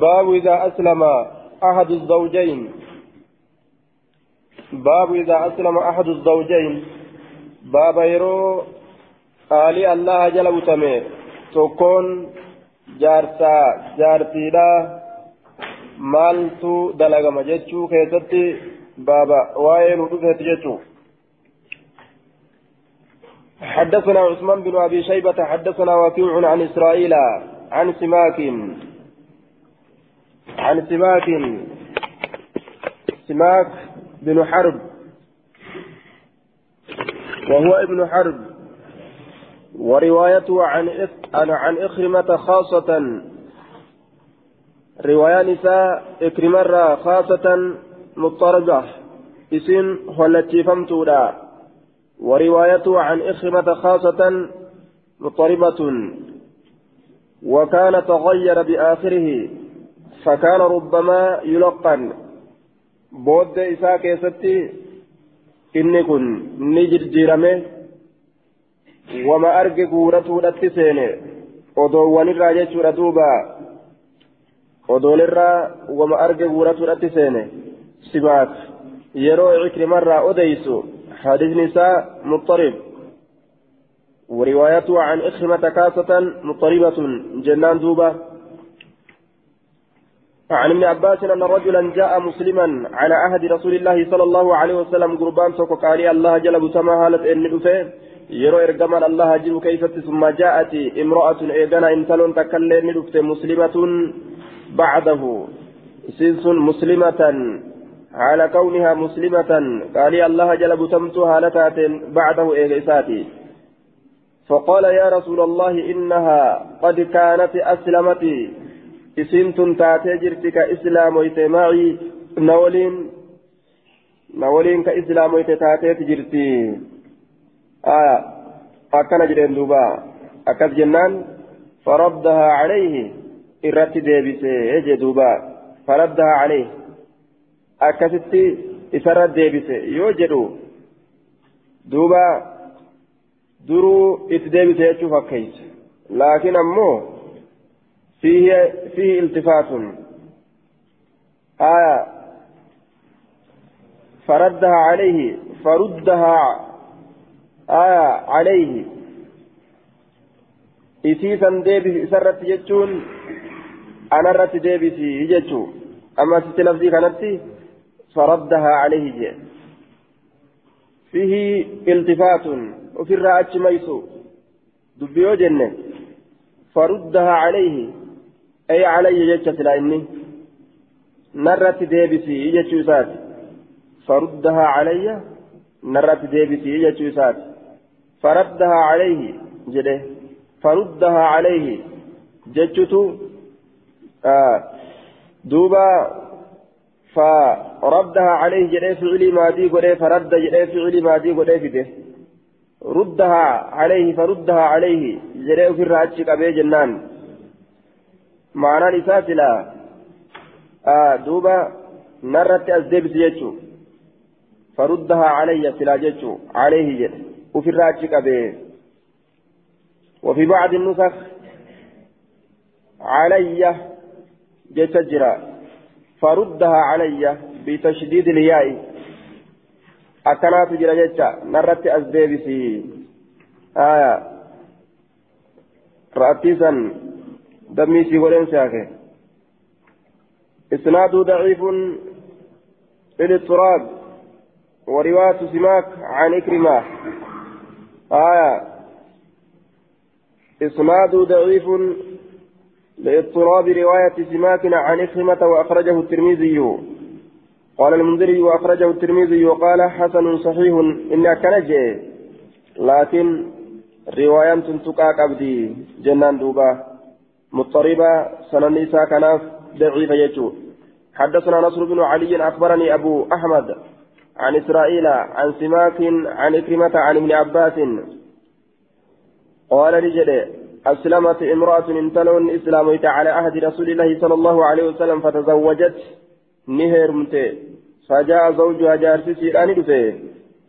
باب إذا أسلم أحد الزوجين. باب إذا أسلم أحد الزوجين. باب يرو قالي الله جل وتمي تكون جارسا جارتيلا maaltu dalagama jechuu keessatti baaba waa'ee nu dhufeeti jechuu حدثنا عثمان بن أبي شيبة حدثنا وكيع عن إسرائيل عن سماك. عن سماك سماك بن حرب. وهو ابن حرب. وروايته عن عن إخرمة خاصة. رواية نساء إكرمة خاصة مضطربة. اسم والتي فهمتودا وروايته عن إخرمة خاصة مضطربة. وكان تغير بآخره. فكان ربما يلقن. بود إساء كيستي إني كن نجر جيرمه وما أرجع قورته لتسينه odoowwan irraa jechuudha duuba odoolirraa wama arge guuratuudhatti seene simaak yeroo ikrimarraa odeysu حديث نساء مضطرب. وروايته عن إخمة كاسة مضطربة. جنان دوبة عن ابن عباس أن رجلا جاء مسلما على عهد رسول الله صلى الله عليه وسلم قربان سوق قال الله جل بسما هالت إن يرو إرجمان الله جل كيف ثم جاءت امرأة إيغانا إنسان تكلم ندفت مسلمة بعده. سنس مسلمة على كونها مسلمة. قال الله جل بتمت هالتات بعده إيغيساتي فقال يا رسول الله إنها قد كانت أسلمت إسنتم تاتي جرتك إسلام ويتماعي نولين نولين كإسلام ويتتاتي جرتي آية أكن جرين دوبا أكس جنان فردها عليه إرت ديبسي يجي دوبا فردها عليه أكست إسرت ديبسي يوجدو دوبا درو إتديبسي يشوف كيس لكن أمو فيه فيه التفات. آية. فردها عليه فردها آية عليه. إسيسا ديبس إسرت يجون أنا رت ديبس يجو أما ست لفظي كانت فردها عليه. جي. فيه التفات. وفي الرأج ميسو دبيو جنة. فردها عليه. أي علي جتة لأني نرت ديبسي يجو سات. فردها علي نرت ديبسي يجو سات. فردها عليه جده. فردها عليه جتشتو. آه. دوبا فردها عليه جده فعلي ماضي قده فرد جده فعلي ماضي قده ردها عليه فردها عليه جده في الراتش قبي جنان. معنى لساسلا آه دوبا نرت أزدبس جتشو فردها علي سلا جتشو عليه جده وفي الراتش قبي وفي بعض النسخ علي جتجرا فردها علي بتشديد الياء أكنات جرا جتا نرت أزديبسي آية رأتيسا دميسي ولين ساكي إسناد ضعيف للاضطراب ورواية سماك عن إكرمة. آية. إسناد ضعيف لاضطراب رواية سماك عن إخرمة وأخرجه الترمذي. قال المنذري وأخرجه الترمذي وقال حسن صحيح إن كنجي لكن رواية تنتقى قبدي جنان دوبا. مضطربة سنن كناف ضعيفة يجو. حدثنا نصر بن علي أخبرني أبو أحمد عن إسرائيل عن سماك عن إكرمة عن ابن عباس. قال رجل أسلمت امرأة انتلون إسلاميت على عهد رسول الله صلى الله عليه وسلم فتزوجت نهرمت فجاء زوجها جارسيس الآن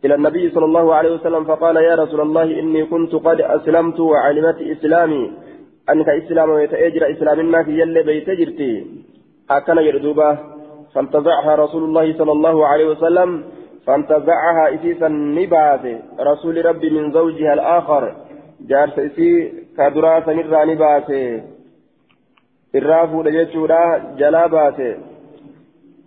إلى النبي صلى الله عليه وسلم فقال يا رسول الله إني كنت قد أسلمت وعلمت إسلامي أنك إسلام ويتأجر إسلام الناس يلي بيتجرتي أكن يردوبا فانتزعها رسول الله صلى الله عليه وسلم. فانتزعها إسيسا نبات رسول ربي من زوجها الآخر. جارس إسي كدراسة نرى نبات الرافو لجتشورا جلابات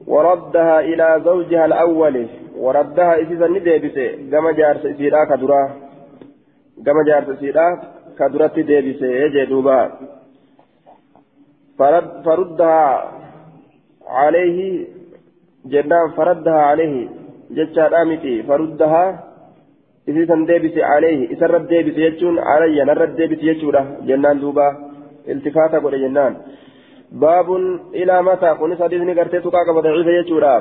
وردها إلى زوجها الأول. وردها إسيسا نديبسي كما جارس إسيرا كدرا. كما جارس إسيرا كدرت ديبسي يجي دوبا. فرد فردها عليه جنان فردها عليه جتشا رامتي فردها إذا ديبس عليه إذا رد ديبس يجون علي نرد ديبس يجورا جنان دوبا. التفاتا قول جنان. باب إلى متى؟ كن سادسني قرتي كاكا ضعيف يجورا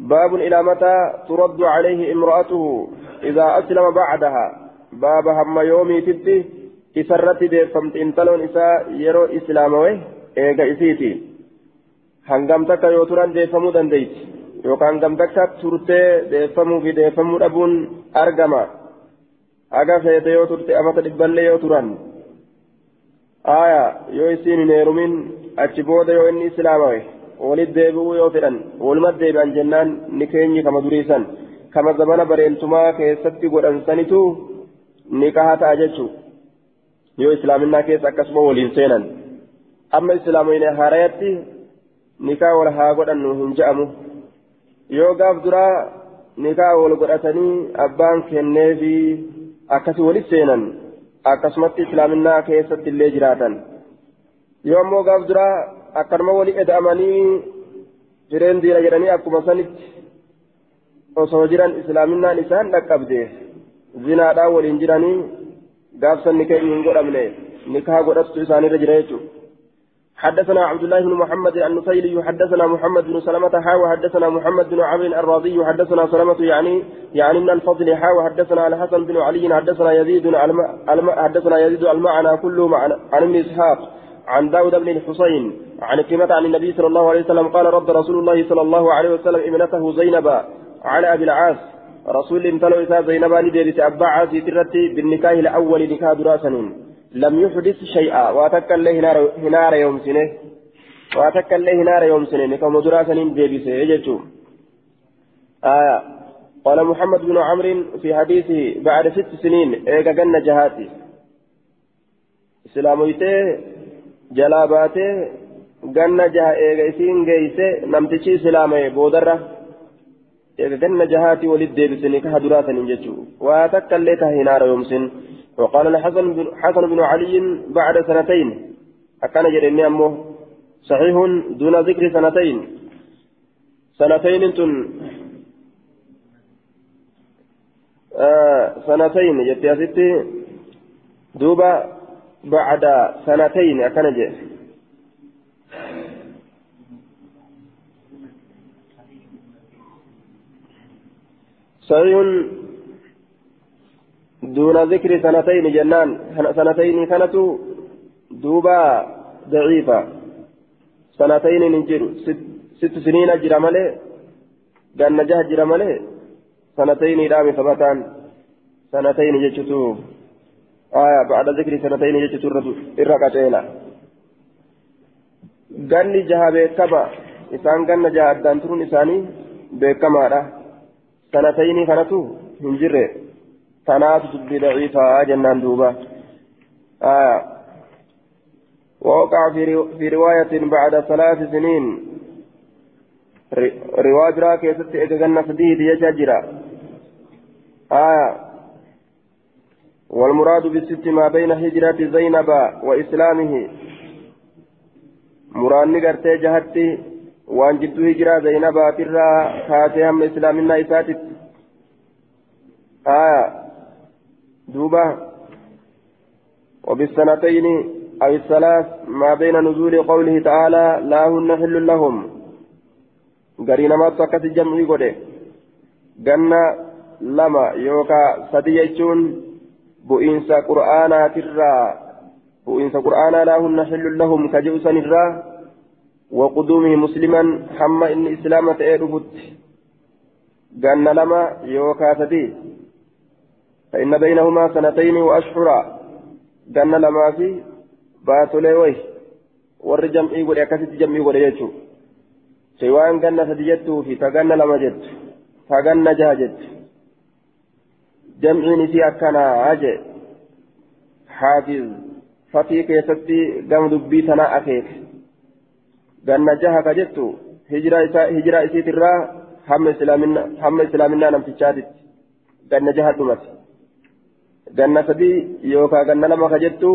باب إلى متى ترد عليه امرأته؟ إذا أسلم بعدها. باب هم يومي إسرت ديفمت انتلون إسا يرو إسلاموي eega isiiti hangam takka yoo turan deeffamuu dandeeyti yookaan hangam takka turtee deeffamuu fi deeffamuu dhabuun argama haga feete yoo turte amata dhibballee yoo turan aya yoo isiin hin heerumin achi booda yoo inni islaamawe walit deebi'uu yoo fedhan walumat deebi'an jennaan ni keenyi kama duriisan kama zamana bareentumaa keessatti godhansanitu ni kaha ta'a jechuu yoo islaaminaa keessa akkasuma waliin seenan amma islaamoyne haarayatti nikaa wal haa godhannu hin je'amu yoo gaaf duraa nikaa wal godhatanii abbaan kenneefi akkasi walit seenan akkasumatti islaaminaa keessatti illee jiraatan yoo ammoo gaaf duraa akkanuma wali eda'amanii jireen diina jedhanii akkuma sanitti osoo jiran islaaminaan isaan dhaqqabde zinaadhaan waliin jiranii gaafsan nikaa hin godhamne nikaa godhattu isaanirra jira jechuudha. حدثنا عبد الله بن محمد النفيلي حدثنا محمد بن سلمة حاوى حدثنا محمد بن عمرو الرازي حدثنا سلمة يعني يعني من الفضل حاوى حدثنا الحسن بن علي حدثنا يزيد الم... حدثنا يزيد المعنى كله معنى عن ابن اسحاق عن داود بن الحسين عن كلمة عن النبي صلى الله عليه وسلم قال رد رسول الله صلى الله عليه وسلم ابنته زينب على ابي العاص رسول امتلو إسا زينب نديرت أبا عاصي ترتي بالنكاه الأول نكاه دراسنين لم يحدث شيئا. وأتك الله هنار يوم سنة. وأتك الله هنار يوم سنة. نكام دراسنين ديبسه يجتو آية قال محمد بن عمرو في حديثه بعد ست سنين ايقا جنة جهاتي. اسلاميته جلاباته جنة جها ايقا اسين جيسة نمتشي سلامه بودرة. Ganna jahaatii walit deebisanii kaha duraataniin jechuu waa takka وقال الحسن حسن بن علي بعد سنتين. أكان جريني أمه صحيح دون ذكر سنتين. سنتين تن آه سنتين جت يا ستي. دوبا بعد سنتين أكان جريني صحيح دون ذكر سنتين جنان سنتين كانت دوبا ضعيفة. سنتين ننجر ست, ست سنين قال نجاه جرى ملي سنتين رامي ثبتان سنتين جتشتو. آية بعد ذكر سنتين جتشتو الرقتين jaha beekama isaan ganna jaha addaan turuun isaanii beekamaadha sanatayni kanatu hin jirre. Tanaatu dubbii daciifaa jennaan duuba. آية ووقع في في رواية بعد ثلاث سنين رواية راكي ست إجانا فديه يجاجرا آية والمراد بالست ما بين هجرة زينب وإسلامه muraanni gartee jahatti waan jidduu hijiraa zaynabaatirraa kaasee hamma islaaminaa isaatitti. Aya duuba. وبالسنتين أو الثلاث ما بين نزول قوله تعالى لا هن حل لهم قرينا ما تكت الجمع قده قلنا لما يوكا سديجون بؤنس قرآنا ترى وإن قرآن لا هن حل لهم كجوسا الرا وقدومه مسلما حما إن إسلام تأربت قال لما يوكا سدي فإن بينهما سنتين وأشهرا. قال لما في باتولي وي. ور جمعي ولي أكاسيت جمعي ولي يجو. شيوان جنة سديجته في تجنة لما جت تجنة جاجت جمع نسي أكنا أجي. حافظ. فتي كيستي قام دبي تنا أكيك. ganna jaha ka jettu hijiraa isiitirraa hamma islaaminaa namtichaatitti ganna jaha dhumate ganna sadii yookaan ganna lama ka jettu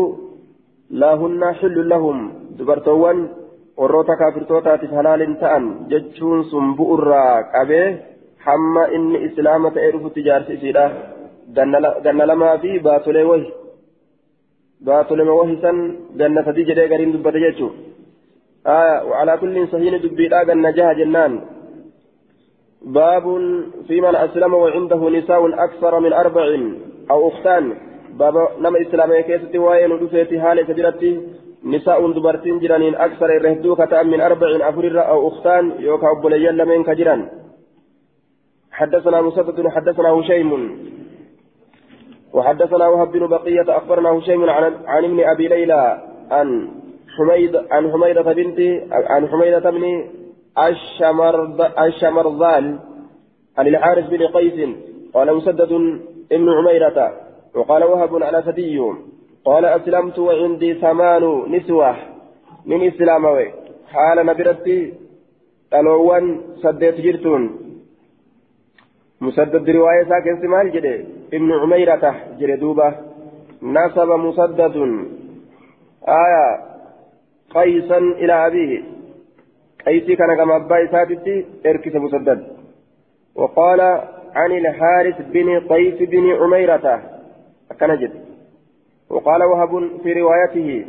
laahunna xillun lahum dubartoowwan warroota kaafirtootaatiif halaaliin ta'an jechuun sun bu'urraa qabee hamma inni islaama ta'ee dhufutti jaarsi isiidha ganna lamaa fi baatolee wahi baatolema wahi san ganna sadii jedhee gariin dubbate jechuudha. Jechuu وعلى كل صحيح دبيدا جنة جها جنان. باب في من أسلم وعنده نساء أكثر من أربع أو أختان. باب نما إسلامي كيستي وين ودفيتي حالة كبيرتي نساء دبرتين جرانين أكثر الرهدو كتأ من أربع أفر أو أختان. يوكا أبوليا لمن كجران. حدثنا مسدد حدثنا هشيم. وحدثنا وهب بن بقية أخبرنا هشيم عن, عن ابن أبي ليلى عن حميد عن حميدة بنت عن حميدة بن الشمرذال عن الحارث بن قيس قال مسدد ابن عميرة وقال وهب على سدي قال أسلمت وعندي ثمان نسوة من إسلاموي حال نبرتي ألوان سديت جرتون. مسدد رواية ساكن سمال جدي ابن عميرة جردوبة نسب مسدد. آية قيسا إلى أبيه قيسي كان كما أبا سادتي إركس مسدد وقال عن الحارث بن قيس بن عميرة كان جد وقال وهب في روايته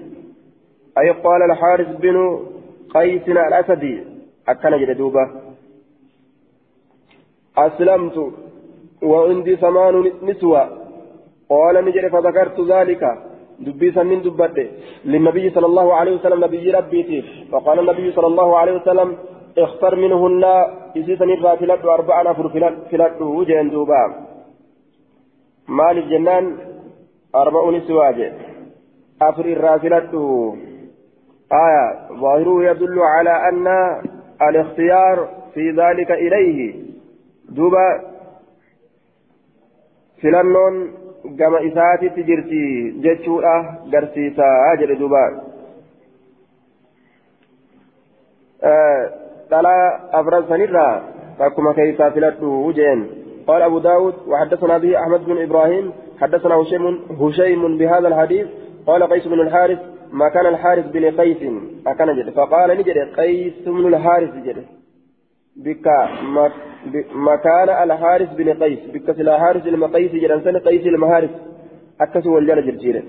أي قال الحارث بن قيس الأسدي أكن جدوبة أسلمت وعندي ثمان نسوة قال نجري فذكرت ذلك دبيسا من دبته للنبي صلى الله عليه وسلم نبي ربيتي فقال النبي صلى الله عليه وسلم اختر منهن إسيسا نرى فلد أربعة نفر فلد وجهن دوبا مال الجنان أربع نسواج أفر الرافلة آية ظاهره يدل على أن الاختيار في ذلك إليه دوبا filannoon gama isaatitti jirti jechuudha garsiisaa jedhe duuba dhalaa afran sanirraa takkuma keeysaa filadhu jeen قال أبو داود وحدثنا به أحمد بن إبراهيم حدثنا هشيم هشيم بهذا الحديث قال قيس بن الحارث ما كان الحارث بن قيس أكن جد فقال نجد قيس بن الحارث جد بك مكان الحارث بن قيس بك سلا حارث المقيس سنة قيس المهارث أكس والجل جرجيرة.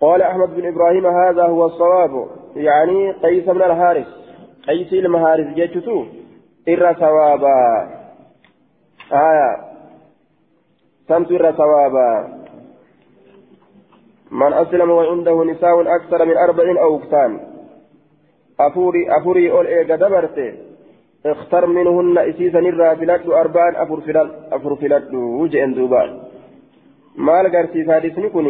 قال أحمد بن إبراهيم هذا هو الصواب. يعني قيس بن الحارث قيس المهارث جيتشتو إر ثوابا. آية. سمت إر ثوابا. من أسلم وعنده نساء أكثر من أربع أو أكتان أفوري أفوري أول إيجا دبرتي اختر منهن إسيسا نرى فلات أربعا أفر فلات أفر فلات وجئن دوبان maal garsiisa hadisni kun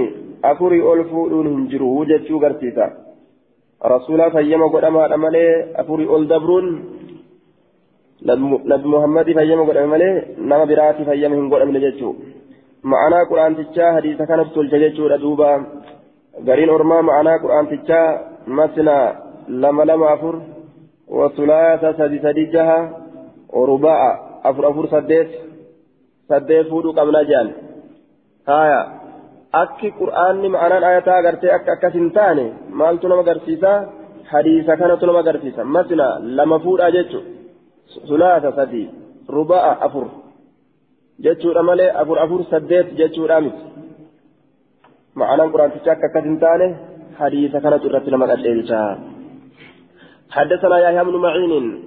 afurii ol fuudhuun hin jiru jechuu garsiisa rasuulaa fayyama godhamaadha malee afurii ol dabruun nabi muhammadi fayyama godhame malee nama biraati fayyama hin godhamne jechuu ma'anaa quraantichaa hadiisa kanatti tolcha jechuudha duuba gariin ormaa ma'anaa quraantichaa masnaa lama lama afur wasulaasa sadi sadi jaha oruba'a afur afur saddeet saddeet fuudhuu qabna jedhan haya akki qur'aanni ma'anaan ayataa agartee akka akkas hin taane maaltu nama agarsiisa hadiisa kanatu nama agarsiisa masnaa lama fuudhaa jechuudha sulaasa sadi ruba'a afur jechuudha malee afur afur saddeet jechuudha miti ma'anaan quraantichaa akka akkas hin taane hadiisa kanatu irratti nama dhadheebisa حدثنا يحيى بن معين.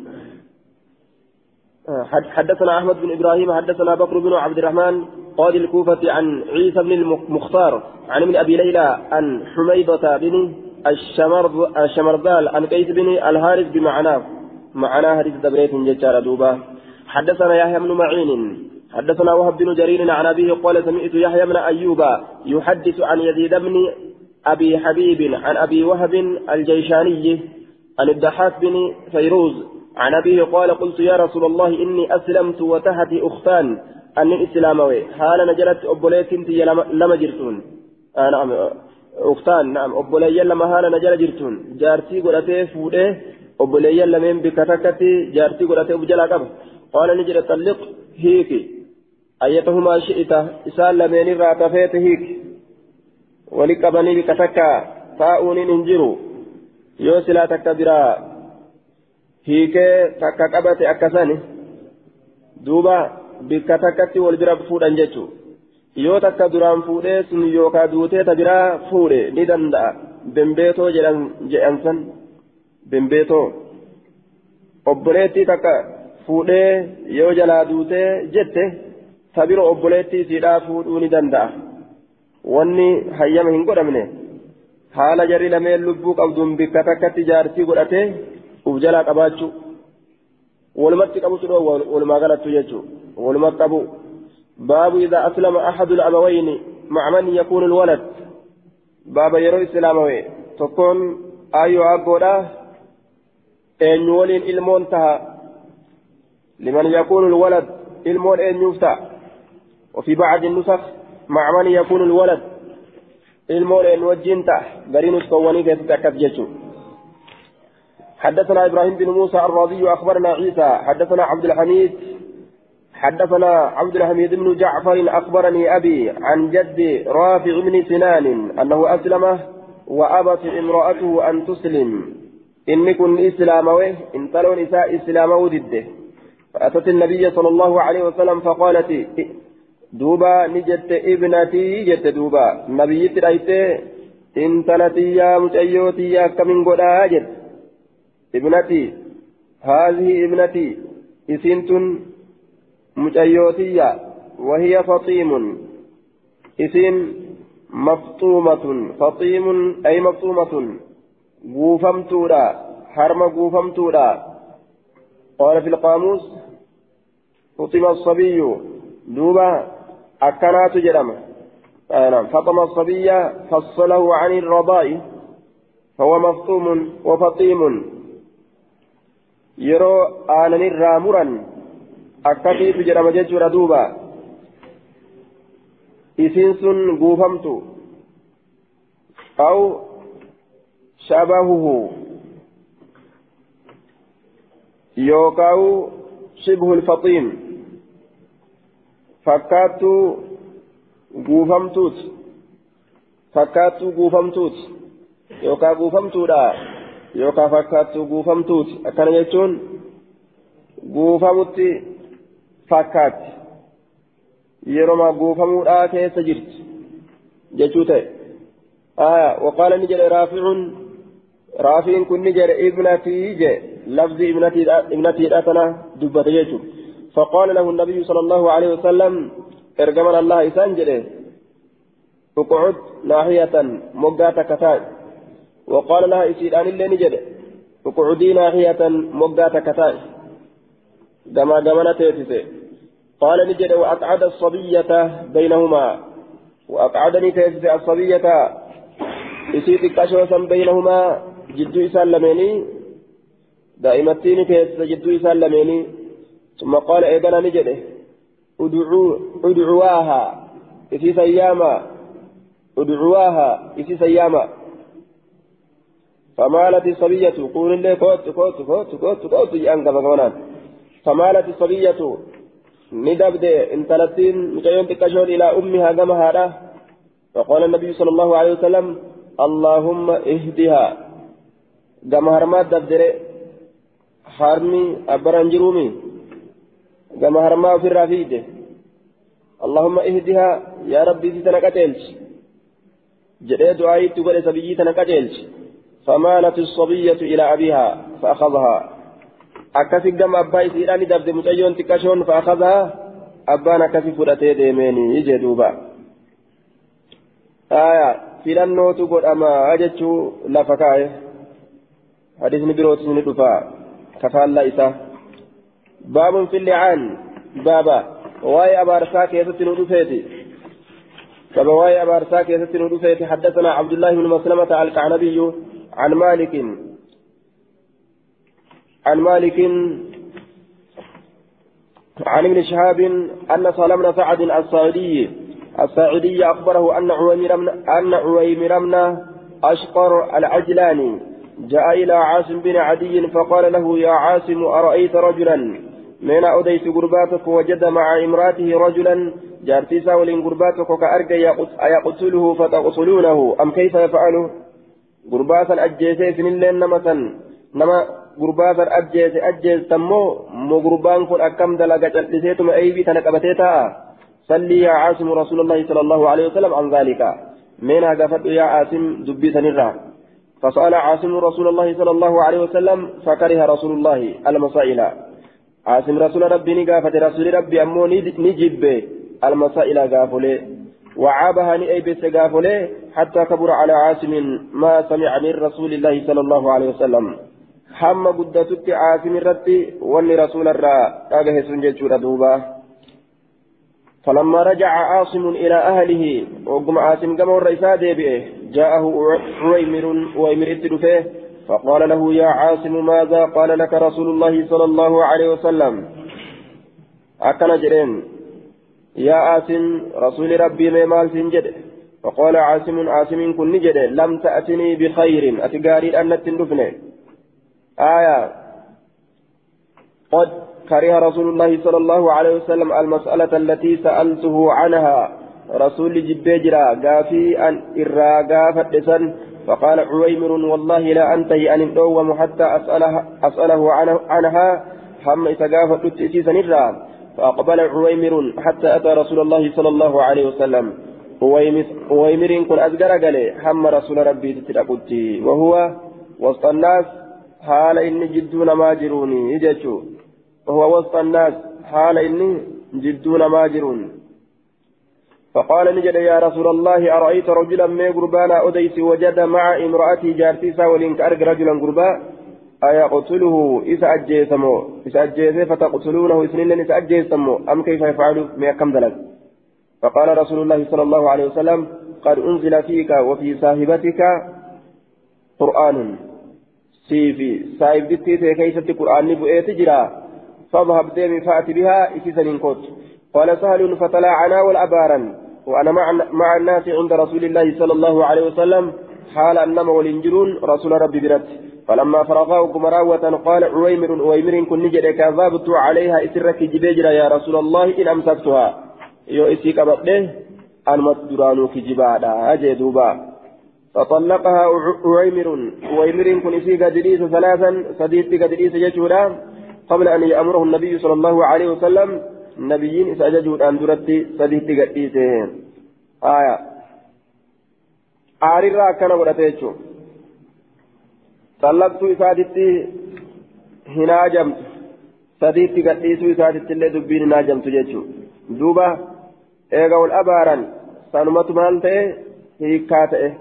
حدثنا أحمد بن إبراهيم حدثنا بكر بن عبد الرحمن قاضي الكوفة عن عيسى بن المختار عن ابن أبي ليلى عن حميدة بن الشمرذال عن قيس بن الهارث بمعناه. معناه حديث دبريت ججار دوبا حدثنا يحيى بن معين. حدثنا وهب بن جرير عن أبيه قال سمعت يحيى بن أيوب يحدث عن يزيد بن أبي حبيب عن أبي وهب الجيشاني. عن الضحاك بن فيروز عن أبيه قال قلت يا رسول الله إني أسلمت وتحتي أختان. أني إسلاموي حال نجلت أبوليت لما جرتون. آه نعم. أختان نعم. أبولي لما حال نجل جرتون. جارتي قلتي فوده أبولي لمن بكتكتي جارتي قلتي أبجلا قبل قال نجل طلق هيك. أيتهما شئت؟ إسال لمن راتفيت هيك؟ ولقبني بكتكا. yoo silaa takka biraa hiikee takka qabate akkasani duuba bikka takkatti wal bira fuudhan jechuu yoo takka duraan fuudhee sun yookaa duutee ta biraa fuudhe ni danda'a. Bembeetoo jedhan san bembeetoo obboleettii takka fuudhee yoo jalaa duutee jette ta biro obboleettii siidhaa fuudhuu ni danda'a. Wanni hayyama hin godhamne. Haala jarri lameen lubbuu qabduun bikka takkatti jaartii godhatee. uf jalaa qabaachuu walumatti qabutu dhoo walumaa galattu jechuu walumatti qabu baabu idaa aslama axadu labawayni maca man yakuunu lwalad baaba yeroo islaamawe tokkoon ayyoo aggoodha eenyu waliin ilmoon taha liman yakuunu lwalad ilmoon eenyuuf ta'a وفي بعض النسخ مع من يكون الولد ta'a. Gariin uskowwanii keessatti akkas jechuudha حدثنا إبراهيم بن موسى الرازي اخبرنا عيسى حدثنا عبد الحميد حدثنا عبد الحميد بن جعفر اخبرني ابي عن جد رافع بن سنان انه اسلم وابت امراته ان تسلم إن كن إسلاموه إن تلون نساء إسلامه ضده فأتت النبي صلى الله عليه وسلم فقالت دوبا نجت ابنتي جت دوبا نبي تريت إن تلتي يا متأيوتي يا كمن قدا جت ابنتي هذه ابنتي إسنت مجيوتية وهي فطيم إسن مفطومة فطيم أي مفطومة غوفمتورا حرم غوفمتورا قال في القاموس فطم الصبي دوبا أكنات جرم آه نعم فطم الصبي فصله عن الرضاء فهو مفطوم وفطيم aananirraa muran akkasiitu jedhama jechuudha duuba isiin sun guufamtu aw shabahuhu yookaawu shibhu lfaxiim fakkaattuu guufamtuut fakkaattuu guufamtuut yookaa guufamtuudha yookaan fakkaattuu guufamtuuti akkana jechuun guufamutti fakkaatti yeroma guufamuudhaa keessa jirti jechuu ta'e aya waqaala ni jedhe raaficuun raafiin kun ni jedhe ibnatii je lafzi ibnatiidha tana dubbate jechuun فقال له النبي صلى الله عليه وسلم ارجمنا الله إسان جده اقعد ناحية مقاتك تاج وقال لها إسيران اللي نجد اقعدي ناحية مقاتا كتاي كما قمنا تيتسي قال نجد وأقعد الصبية بينهما وأقعدني تيتسي الصبية إسيتي كشوسا بينهما جدو إسان لميني دائمتين تيتسي جدو إسان لميني. ثم قال إيقنا نجد. ادعوا ادعواها. إسي سياما ادعواها. إسي سياما فمالت الصبية. قول لي كوت كوت كوت كوت كوت. يانك بغونان فمالت الصبية. ندبد انتلتين مكيون تكشون إلى أمها كما هذا فقال النبي صلى الله عليه وسلم اللهم اهدها. كما هرمات دبدر حرمي أبران جرومي كما هرما في الرافيد اللهم اهدها يا ربي تنكتلش جريت دعائي تقول سبيي تنكتلش فمالت الصبية إلى أبيها فأخذها أكفي قم أبا إسيراني دبد متأيون تكشون فأخذها أبان أكفي فرأتي ديميني يجي دوبا آية filannoo tu godhama jechuu lafa kaa'e. Hadiisni birootis ni dhufa kafaallaa isaa baabun fillicaan baaba waa'ee abaarsaa keessatti nu dhufeeti baba waa'ee abaarsaa keessatti nu dhufeeti حدثنا عبد الله بن مسلمة القعنبي عن مالك. عن مالك. عن ابن شهاب أن سالم بن سعد السعدي الساعدي أخبره أن عويمر أن عويمر بن أشقر العجلاني جاء إلى عاصم بن عدي فقال له يا عاصم أرأيت رجلا؟ من أوديت قرباتك وجد مع امرأته رجلا جارتي ساول قرباتك كأرجى أيقتله فتقتلونه أم كيف يفعل قرباتا أجيسي سنين نمة نما قرباتا أجيسي أجيس تمو مو قربان كن أكم دلقا جلسيتم أيبي تنقبتيتا صلي يا عاصم رسول الله صلى الله عليه وسلم عن ذلك من قفت يا عاصم دبي سنرا فسأل عاصم رسول الله صلى الله عليه وسلم فكره رسول الله المسائل عاصم رسول ربي نقافت رسول ربي أمو نجب المسائل قافله وعابها نئي بس قافله حتى كبر على عاصم ما سمع من رسول الله صلى الله عليه وسلم حم قدتت عاصم الرتي ولي رسول الرا أجه سنجد دوبا فلما رجع عاصم إلى أهله وقم عاصم كما الرئيسة ديبئه جاءه عويمر ويمر اتلفه فقال له يا عاصم ماذا قال لك رسول الله صلى الله عليه وسلم؟ أكن جرين. يا عاصم رسول ربي ما مال سنجد. فقال عاصم عاصم كن نجد لم تأتني بخير. أتقاري أن تندفني. آية. قد كره رسول الله صلى الله عليه وسلم المسألة التي سألته عنها. رسول جبيجرا قافي أن إرى قافت فقال عويمر والله لا أنتهي أن أدوم حتى أسأله, أسأله عنها. هم إتقافت تأسيسا إرى فأقبل عويمر حتى أتى رسول الله صلى الله عليه وسلم. عويمر كن أزقر قال هم رسول ربي تترقتي وهو وسط الناس حال إني جدون ما جروني. وهو وسط الناس حال إني جدون ماجرون فقال نجد يا رسول الله أرأيت رجلا من قربانا أديس وجد مع امرأتي جارتي ساولين كأرق رجلا قربا؟ أيقتله؟ إذا أجيسمو إذا أجيس فتقتلونه؟ إثنين إذا أجيسمو أم كيف يفعل ما كم فقال رسول الله صلى الله عليه وسلم قد أنزل فيك وفي صاحبتك قرآن. سيفي صاحب دتي كيف قرآن بؤيت جرا فاذهب ديمي فأت بها إسيسا كوت. قال سهل فتلاعنا والأبارا وأنا مع, الناس عند رسول الله صلى الله عليه وسلم حال أنما والإنجلون رسول ربي برت فلما فرغاه كمراوة قال عويمر عويمر كن نجد كذبت عليها إسرك جبيجرا يا رسول الله إن أمسكتها. يو إسيك بطه أنمت درانو كجبادا أجدوبا فطلقها عويمر. عويمر كن إسيك جديس ثلاثا صديق جديس ججودا قبل أن يأمره النبي صلى الله عليه وسلم نبيين إسأججوا أن درت سديت قديسين آية. آريرا كان ودتيجو. طلقت إسادتي هنا جمت. سديت قديسو إسادتي اللي دبين هنا جمت جيجو. دوبا إيغا والأبارا سنمت مالته هيكاته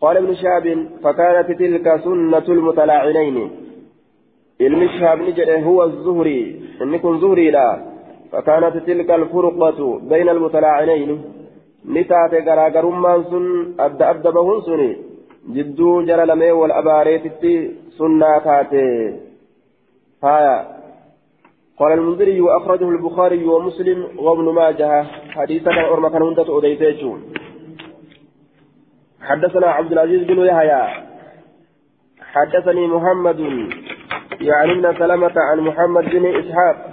قال ابن شهاب فكانت تلك سنة المتلاعنين. علم الشهاب نجد هو الزهري. إن كن زهري لا. فكانت تلك الفرقة بين المتلاعنين. نتات غراغرمان سن أبدا أبدا بهن سني جدو جرى لمي والأباريت سنة تاتي هايا قال المنذري وأخرجه البخاري ومسلم وابن ماجه. حديثا أرمى كان هندة حدثنا عبد العزيز بن يحيى. حدثني محمد يعني ابن سلمة عن محمد بن إسحاق.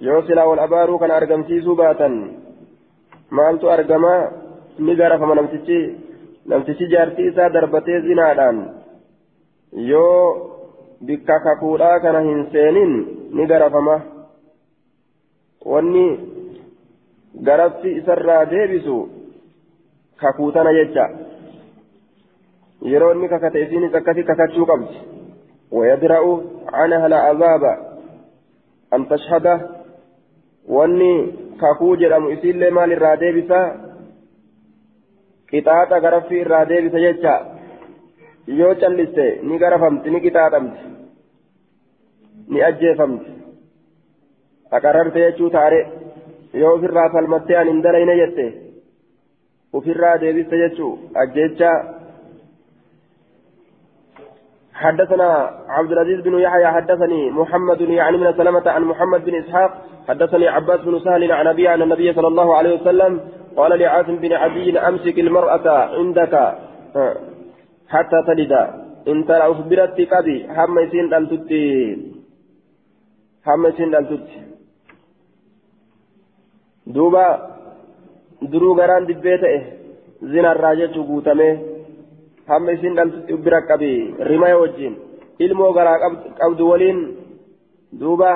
يوصل والأبار كان أرقم سيسو باتا مالت أرقما نقر فما نمتشي نمتشي جارتي إسا دربتي زنادان يو bikka kakuudhaa kana hin seenin ni garafama wanni garafti isarraa deebisu kakuutana jecha yeroo inni kakate isiinis akkasi kakachuu qabdi ويدرأ عنها العذاب أن تشهد واني كاكو جرم إسيل مال الرادي بسا قطاعة غرفي الرادي بسا جيتشا yoo calliste ni garafamti ni qixaaxamti ni ajjeefamti aqarrarte jechuu taare yoo ofirraa falmattee an hin dalayne jette ofirraa deebiste jechuu ajjeechaa حدثنا عبد العزيز بن يحيى حدثني محمد يعني من سلمة عن محمد بن إسحاق حدثني عباس بن سهل عن أبي عن النبي صلى الله عليه وسلم قال لعاصم بن عدي أمسك المرأة عندك حتى تلد. إن ترى أخبرت قبي هم يسين دلتتي هم يسين دلتتي دوبا درو غران دبيته زنا الراجة قوتمه هم يسين دلتتي بira qabi rimaya wajjin ilmoo garaa qabdu waliin duuba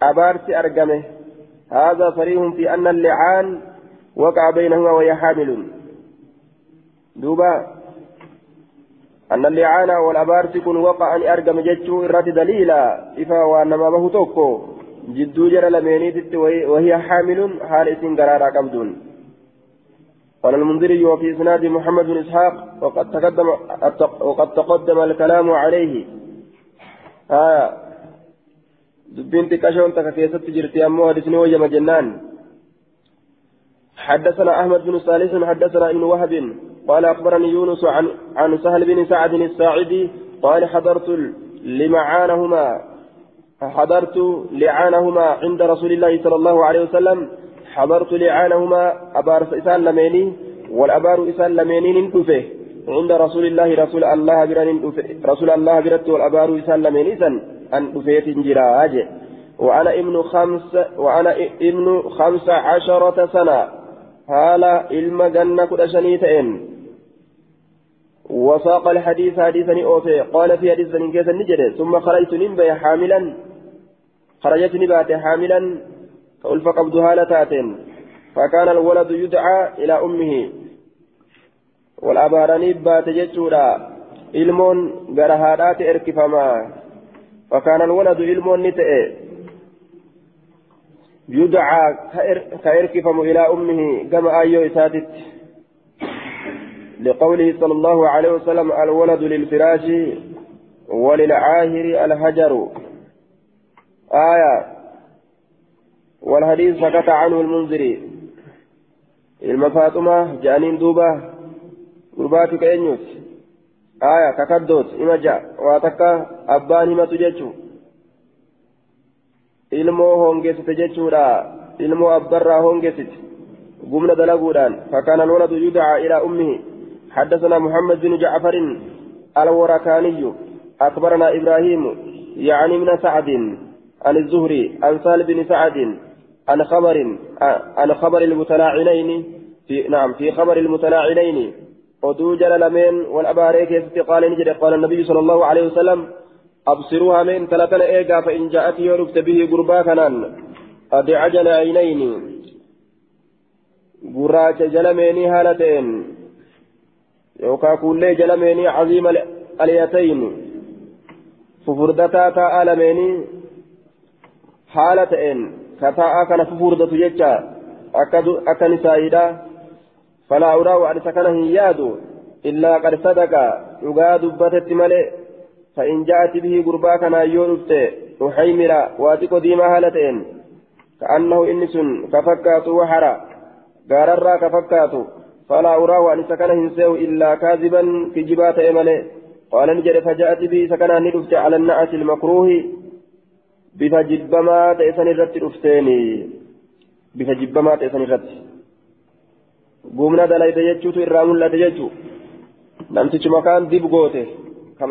abaarsi argame هذا صريح في أن اللعان وقع بينهما وهي حامل دوبا أن اللعان والأبار تكون وقع أن أرقم جتشو إرات دليلا إفا وأنما به توكو جدو جرى لمينيت وهي حامل حال اسم قرارا قبدون قال المنذري وفي إسناد محمد بن إسحاق وقد تقدم وقد تقدم الكلام عليه. آه دبين تكاشون تكاكيست جرتي أمو حدثني وجم جنان حدثنا أحمد بن صالح حدثنا ابن وهب. قال أخبرني يونس عن عن سهل بن سعد الساعدي قال حضرت لمعانهما. حضرت لعانهما عند رسول الله صلى الله عليه وسلم. حضرت لعانهما أبار إسان لميني والأبار إسان لميني ننتفه عند رسول الله رسول الله بران رسول الله برت والأبار إسان لميني سن أن أفيت وأنا ابن خمس وأنا ابن خمس عشرة سنة. هالا إلما جنة كدشنيتين وساق الحديث حديثا أوفي. قال في حديث كيس النجد ثم خرجت نبي حاملا. خرجت نبات حاملا. فألف قبض هالتات فكان الولد يدعى إلى أمه. والأباراني بات جتشورا gara haadhaati erkifamaa فكان الولد علم نتئ. يدعى كإركفم إلى أمه كما أيو إساتت. لقوله صلى الله عليه وسلم الولد للفراش وللعاهر الهجر. آية والحديث سكت عنه المنذري المفاطمة جانين دوبة قرباتك أنيوت آية ككدوت إما جاء واتكا أبان هما تججو ilmoo hongeessite jechuudha ilmoo abbarraa hongeessite قمنا دلقودان فكان الولد يدعى إلى أمه. حدثنا محمد بن جعفر الوركاني أخبرنا إبراهيم يعني من سعد عن الزهري عن سال بن سعد. عن خبر عن خبر المتلاعنين في نعم في خبر المتلاعنين. ودو جلالمين والأباريك قال نجد. قال النبي صلى الله عليه وسلم أبصروها من ثلاثة إيجا فإن جاءت يرفت به قربا كنان. عجل عينين. قراش جلميني هالتين. يوكا كل جلميني عظيم اليتين. ففردتا تآلميني حالتين كتاء كان ففردة ججا أكا نسائدا فلا أراه أن سكنه يادو إلا قد صدق يقاد بتت ملئ فإن جاءت به قربا كان يورفت أحيمرا واتكو ديما هالتين كأنه إنس كفكات وحرا قاررا كفكات فلا أراه أن سكن هنسيه إلا كاذبا في جبات إمله قال نجد فجاءت به سكنا ندفت على النعس المكروه بفجبما تأسن الرت رفتيني بفجبما تأسن الرت قمنا دلائد يجوت إرام الله تججو نمتج مكان ديب قوته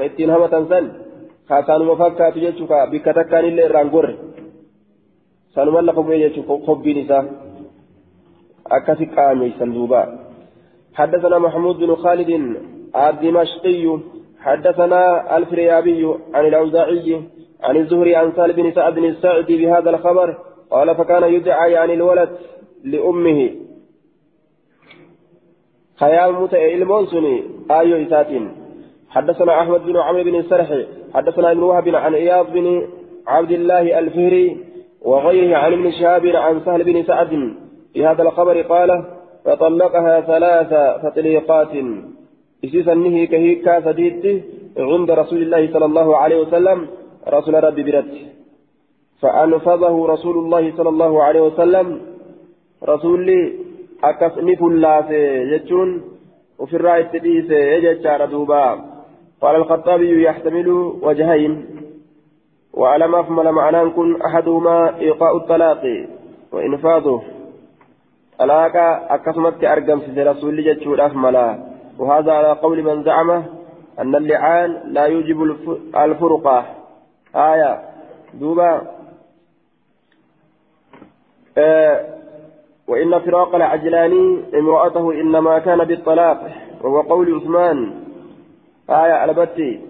ittiin hamatan san kaasaanuma fakkaatu jechuu ka bikka takkaan illee irraan gorre sanuman lafa bu'ee jechuu hobbiin isaa akkasi qaameysan duuba حدثنا محمود بن خالد الدمشقي حدثنا الفريابي عن الأوزاعي عن الزهري عن سالم بن سعد بن السعدي بهذا الخبر قال فكان يدعى يعني الولد لأمه. خيال متئ المنسني آيو إساتين حدثنا أحمد بن عمرو بن السرح حدثنا ابن وهب عن إياض بن عبد الله الفهري وغيره عن ابن شهاب عن سهل بن سعد في هذا الخبر قال فطلقها ثلاث تطليقات. إسيسا نهي كهيكا سديد عند رسول الله صلى الله عليه وسلم رسول ربي برد. فأنفذه رسول الله صلى الله عليه وسلم. رسول أكس نفل الله يجون وفي الرأي التديس يجد دوبا. قال الخطابي يحتمل وجهين. وعلى ما أفمل معناه كن أحدهما إيقاء الطلاق وإنفاذه. طلاق أكسمت أرقم في رسول جتشور أفملا وهذا على قول من زعم أن اللعان لا يوجب الفرقة. آية. دوبا. آه وإن فراق العجلاني امرأته إنما كان بالطلاق وهو قول عثمان. آية ألبتي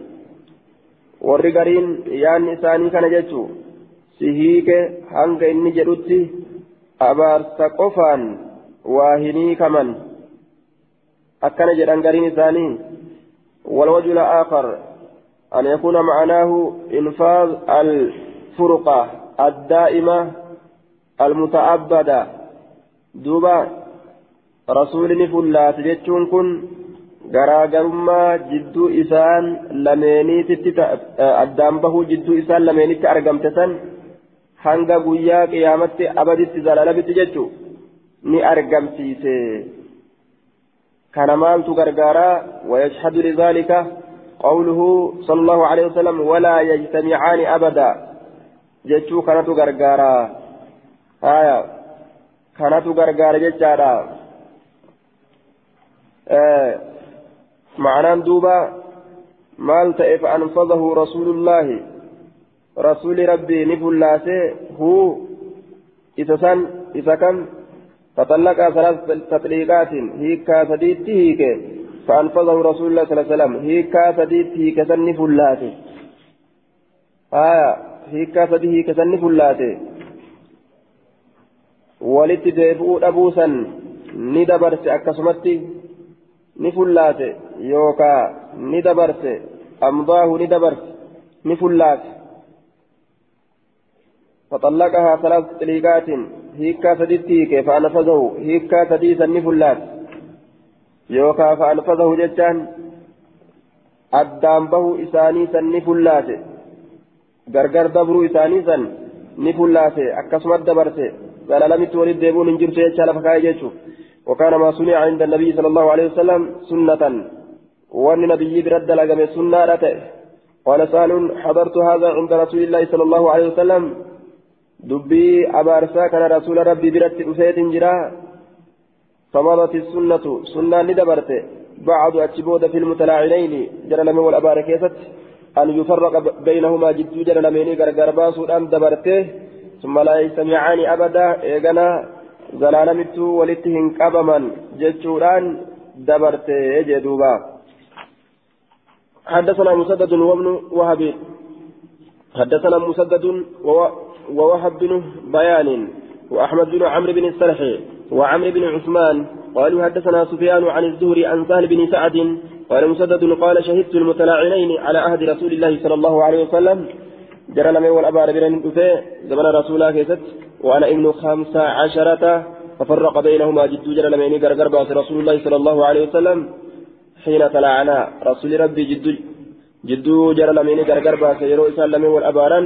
والرقرين يعني ثاني كان جتشو سيهيك هنگ إني جدوتي. أبارس قفان. واهني كمن أكن جدان قرين ثاني والوجه الآخر. أن يكون معناه إنفاذ الفرقة الدائمة المتأبدة دوبا رسولني فلات جتشون كن garaagarummaa jidduu isaan lameeniititti addaan bahuu jidduu isaan lameenitti argamte san hanga guyyaa qiyaamatti abaditti zalalabitti jechuu ni argamsiise kana maaltu gargaaraa ويشهد لذلك قوله صلى الله عليه وسلم ولا يجتمعان أبدا. جتشو كانت غرغارا. آية. كانت غرغارا جتشارا آه. معنى دوبا. مال تئف أنفذه رسول الله. رسول ربي نفلاسه. هو. إذا كان فطلق ثلاث تطليقات. هيكا سديت هيك فأنفذه رسول الله صلى الله عليه وسلم. هيكا سديت هيك سن فلاته آية هيكا سدي هيك سن فلاته ولت ديبؤ أبوسا ندبرت أكسمتي نفلاته يوكا ندبرت. أمضاه ندبرت. نفلاته فطلقها ثلاث طليقات. هيكا سديتي كيف؟ أنفذه هيكا سديسا نفلات يوكا فأنفذه جتان أدام به إساني سن نفلات غرغر دبرو إساني سن نفلات أكسمت دبرت قال لم تولد ديبون انجر جيتشا لفكاي جيتشو وكان ما صنع عند النبي صلى الله عليه وسلم سنة وأن نبي برد لقم سنة قال سال حضرت هذا عند رسول الله صلى الله عليه وسلم dubbii abaarsaa kana rasuula rabbii biratti dhufeetin jira فمضت السنة سنة ندبرت بعد أتشبود في المتلاعنين جرى والأبار كيست أن يفرق بينهما جد جرى لمن غرغر باسو أن دبرته ثم لا يجتمعان أبدا إيغنا. زلالمت ولتهن قبما جتشوران دبرته يجدوبا حدثنا مسدد وابن وهب. حدثنا مسدد ووهب بن بيان وأحمد بن عمرو بن السرح وعمرو بن عثمان قالوا حدثنا سفيان عن الزهري عن سهل بن سعد قال مسدد قال شهدت المتلاعنين على عهد رسول الله صلى الله عليه وسلم. جرى لم يول أبا ربنا زمن رسول الله كيست وأنا ابن خمسة عشرة ففرق بينهما جد جرى لم يني رسول الله صلى الله عليه وسلم. حين تلاعنا رسول ربي جد جدو جرى لم يني غرغر باس يرو إسان لم يول أبارا.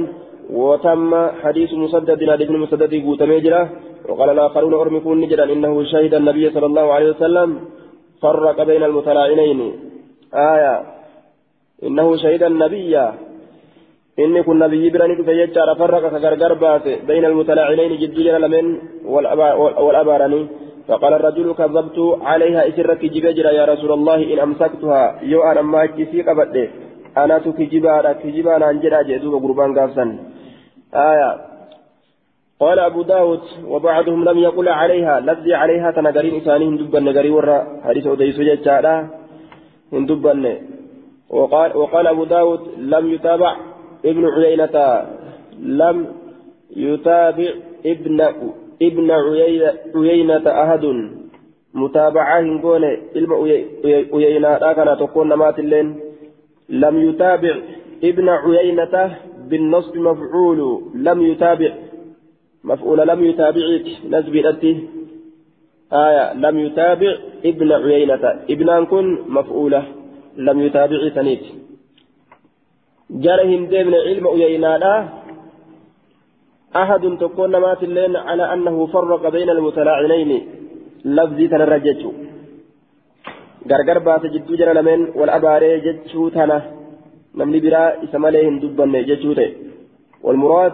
وتم حديث مسدد حديث مسدد قوتميجرة وقال الآخرون أرمكون نجرا إنه شهد النبي صلى الله عليه وسلم. فرق بين المتلاعنين. آية. إنه شهد النبي. إني كن نبي براني فيجار فرق كغرغر بين المتلاعنين جد جرى لمن والأبارني فقال الرجل كذبت عليها إسرك جبجرا يا رسول الله إن أمسكتها يو أنا ما كيسي قبضي أنا تكجبارا كجبانا أنجرا جدوب قربان قافسا. آية. قال أبو داود وبعضهم لم يقل عليها لفظي عليها تنقرين إساني هندبا نقري ورا حديث أديس جاء هندبا وقال, وقال أبو داود لم يتابع ابن عيينة لم يتابع ابن ابن عيينة أحد. متابعة هنقول علم عيينة كان تكون نمات اللين. لم يتابع ابن عيينة بالنصب مفعول لم يتابع مفعول لم يتابعك نسب الأتي آية لم يتابع ابن عيينة. ابن كن مفعولة لم يتابع تنيت جارهم دين علم عيينة. أحد تكون مات اللين على أنه فرق بين المتلاعنين. لفظي تنرجت gargar baase jidduu jara lameen wal abaaree jechuu tana namni biraa isa malee والمراد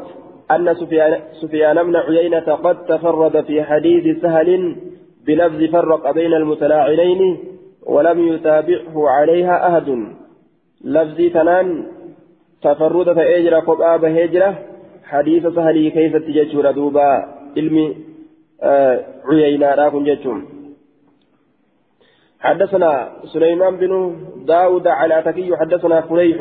أن سفيان, سفيان بن عيينة قد تفرد في حديث سهل بلفظ فرق بين المتلاعنين ولم يتابعه عليها أحد. لفظ تنان تفرد فأجرى قبآ بهجرة حديث سهلي كيف تججر دوبا؟ علمي آه عيينة راكم ججم حدثنا سليمان بن داود على تكي حدثنا فليح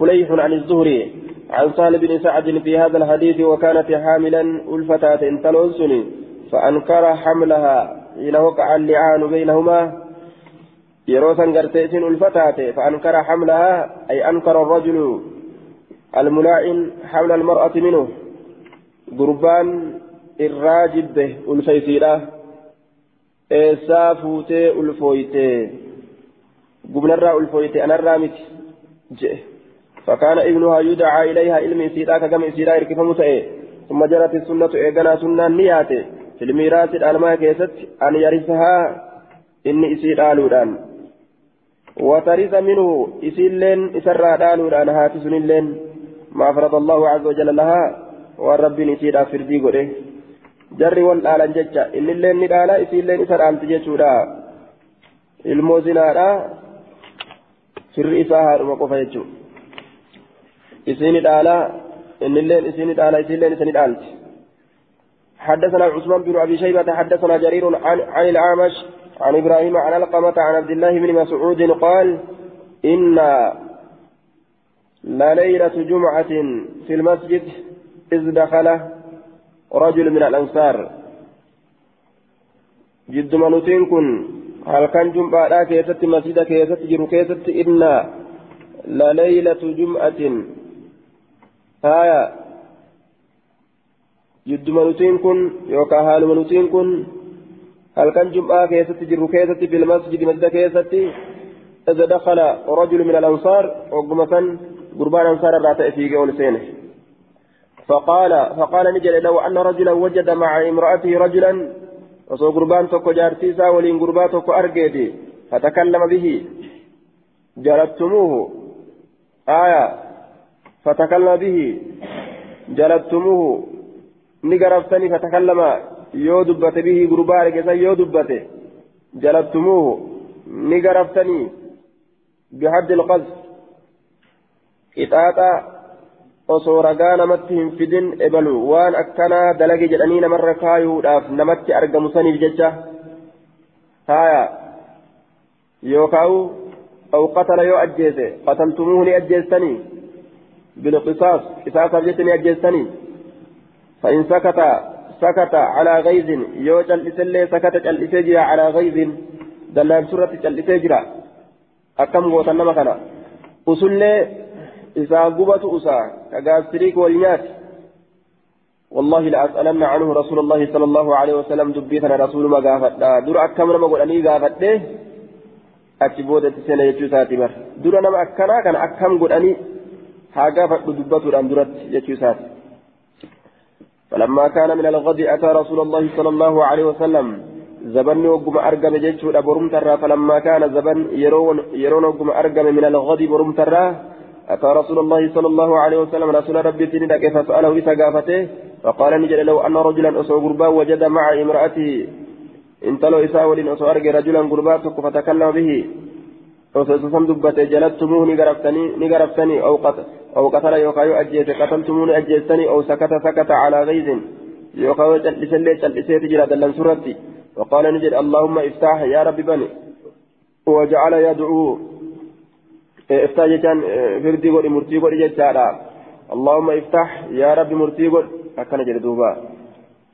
فليح عن الزهري. عن سهل بن سعد في هذا الحديث وكانت حاملا ألفتاة تلوزني فأنكر حملها. حين وقع اللعان بينهما. يروسا قرتيس ألفتاة فأنكر حملها أي أنكر الرجل الملاعن حمل المرأة منه. قربان الراجب به ألفيسيرة eessaa fuutee ulfooyte gubnarraa ulfooyte anarraa miti jedhe فكان ابنها يدعى إليها علم إسيرا كما إسيرا إركفم تأي ثم جرت السنة إيقنا سنة نياتي. في الميراث الألماء كيست أن يرثها إن إسيرا لودان. وترث منه إسيلين إسرى دالودان هاتس لين ما فرض الله عز وجل لها. والرب إسيرا فردي قده. jarri wal dhaalan jecha innilleen ni dhaala isiilleen isa dhaalti jechuudha ilmoo zinaadha firri isaa haadhuma qofa jechuu isiini dhaala innilleen isiini dhaala isiilleen isa ni dhaalti. حدثنا عثمان بن أبي شيبة حدثنا جرير عن, عن الأعمش عن إبراهيم عن القمة عن عبد الله بن مسعود قال إن لليلة جمعة في المسجد إذ دخل رجل من الأنصار. جد منوتين هل كان جمعة كيست مسجد كيست جرو كيست إن لليلة جمعة منوتين كن يوكا هال منوتين كن هل كان جمعة كيست جرو كيست في المسجد مسجد كيست إذا دخل رجل من الأنصار وقمة قربان أنصار الراتئ في قول سينه فقال فقال نجل لو أن رجلا وجد مع امرأته رجلا وصو قربان توكو جارتيسا ولين قربان أرقيدي فتكلم به جلدتموه آية فتكلم به جلدتموه نقرفتني فتكلم يو دبت به قربان كيسا يو دبت جلدتموه نقرفتني بحد القذف إطاطا osoo ragaa namatti hin fidin ebalu waan akkanaa dalage jedhanii namarra kaayuudhaaf namatti argamu saniif jecha haya yookaan aw qatala yoo ajjeese qataltumuuhu ni ajjeestanii qisaasaaf jecha ni ajjeestanii فإن سكت سكت على غيظ يو جلسلي سكت جلسي جرا على غيظ دلان سورة جلسي جرا. أكم غوتا نما كان؟ أسلي إذا قبت أسا كغاستريك والنيات والله لأسألن عنه رسول الله صلى الله عليه وسلم دبيتنا رسول ما قافت. در أكم نما قل أني قافت له أتبودة سنة يجوساتي بر. در نما أكنا كان أكم قل أني ها قافت دبته الأن درت يجوساتي فلما كان من الغد أتى رسول الله صلى الله عليه وسلم. زبن وقم أرقم جيشه برم ترى. فلما كان زبن يرون يرون وقم أرقم من الغد برم ترى. أتى رسول الله صلى الله عليه وسلم. رسول ربي تنين كيف سأله إسا فقال نجد لو أن رجلا أسوى قربا وجد مع امرأته. انتلو إسا ولين أسوى أرقى رجلا قربا فتكلم به. وسوسم دبته جلدتموه نقرفتني أو قتل أو قتل يوكايو أجيت قتلتموني أجيتني أو سكت سكت على غيظ. يوكايو جلسلي جلسي تجرى دلن سرتي وقال نجد اللهم افتح يا رب بني. وجعل يدعو. افتح جتان فردي قولي مرتي قولي جتالا اللهم افتح يا رب مرتي قول أكنا جلدوبا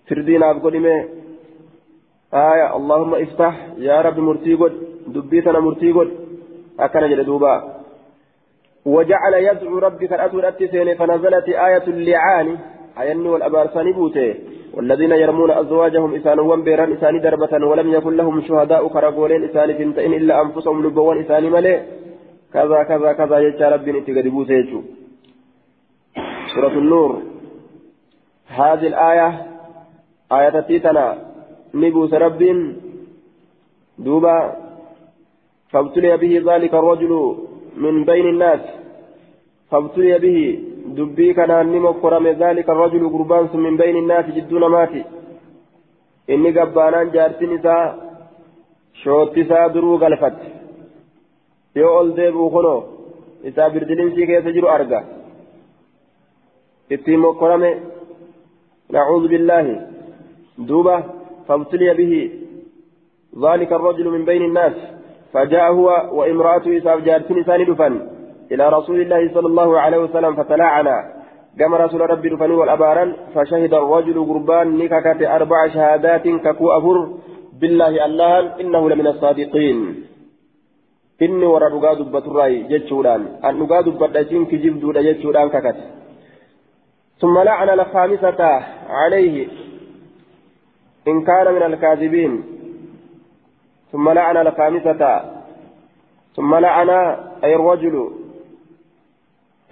فردي ناب قولي مي. آية اللهم افتح يا رب مرتي قول دبيتنا مرتي قول أكنا جلدوبا وجعل يدعو ربك الأسود أتسين فنزلت آية اللعان. أين والأبارسان بوته والذين يرمون أزواجهم إسان وانبيران إسان دربة ولم يكن لهم شهداء كرقولين إسان فنتين إلا أنفسهم لبوان إسان ملئ كذا كذا كذا يجعل ربي نتقد بوته سورة النور. هذه الآية آية تيتنا. نبوس رب دوبا. فابتلي به ذلك الرجل. من بين الناس فابتلي به دبي كان نمو كرم ذلك الرجل قربان من بين الناس جدون ماتي إني قبانان جارتين إساء شوت إساء غلفت. ol deebi'u kunoo isaa birdilinsii keessa jiru arga ittiin mokkorame nacuudhu billaahi duuba fabtuliya bihi ذلك الرجل من بين الناس. فجاء هو وامرأته إساف جارتين إساني دفن إلى رسول الله صلى الله عليه وسلم فتلاعنا كما رسول ربي دفن والأبارا فشهد الرجل قربان نككت أربع شهادات ككو أفر بالله الله إنه لمن الصادقين. inni warra dhugaa dubbaturraayi jechuudhaan an dhugaa dubbadha isiin kijibduudha jechuudhaan kakate ثم لعن الخامسة عليه. إن كان من الكاذبين. ثم لعن الخامسة. ثم لعن أي الرجل.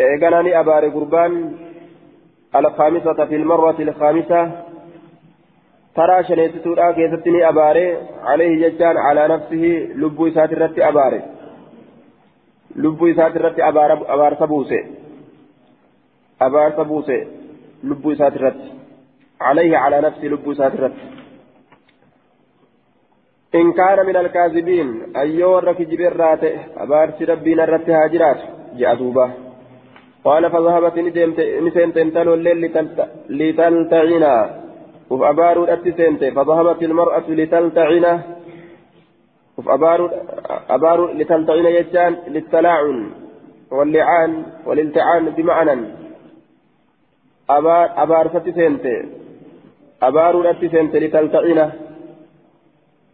إيقناني أباري قربان. الخامسة في المرة الخامسة. ترى شنيتتورا كيستني أباري. عليه ججان على نفسه. لبو ساترتي أباري. isaati irratti abaarsa buuse abaarsa buuse lubbuu isaati irratti عليه على نفسه لبو ساترت إن كان من الكاذبين أيو الرك جبير راته أبارس ربنا الرت هاجرات جاء دوبا قال فذهبت نسين تنتل الليل لتلتعنا وفأبارو أتسنت فذهبت المرأة لتلتعنا أبارو أبارو لتلتعين يجان للتلاعن واللعان والالتعان بمعنى. أبار أبار ستسنت أبارو أتسنت لتلتعين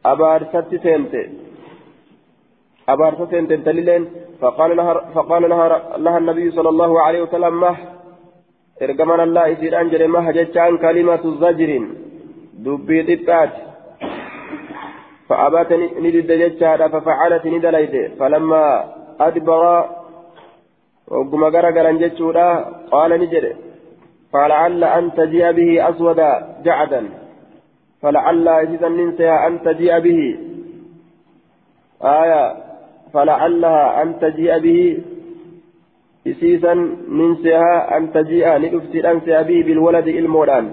أبار ستسنت أبار ستسنت تللين فقال لها فقال لها, لها النبي صلى الله عليه وسلم مه. إرجمنا الله يصير أنجل مه. جتان كلمة الزجر. دبي تتات فأبات ندد جتشارا ففعلت ندليت. فلما أدبر وقم غرغرا جتشورا قال نجد فلعل أن تجيء به أسودا جعدا. فلعل إذا ننسى أن تجيء به. آية فلعلها أن تجيء به. إسيسا ننسيها أن تجيء ندفت أنسى به بالولد إلمولان.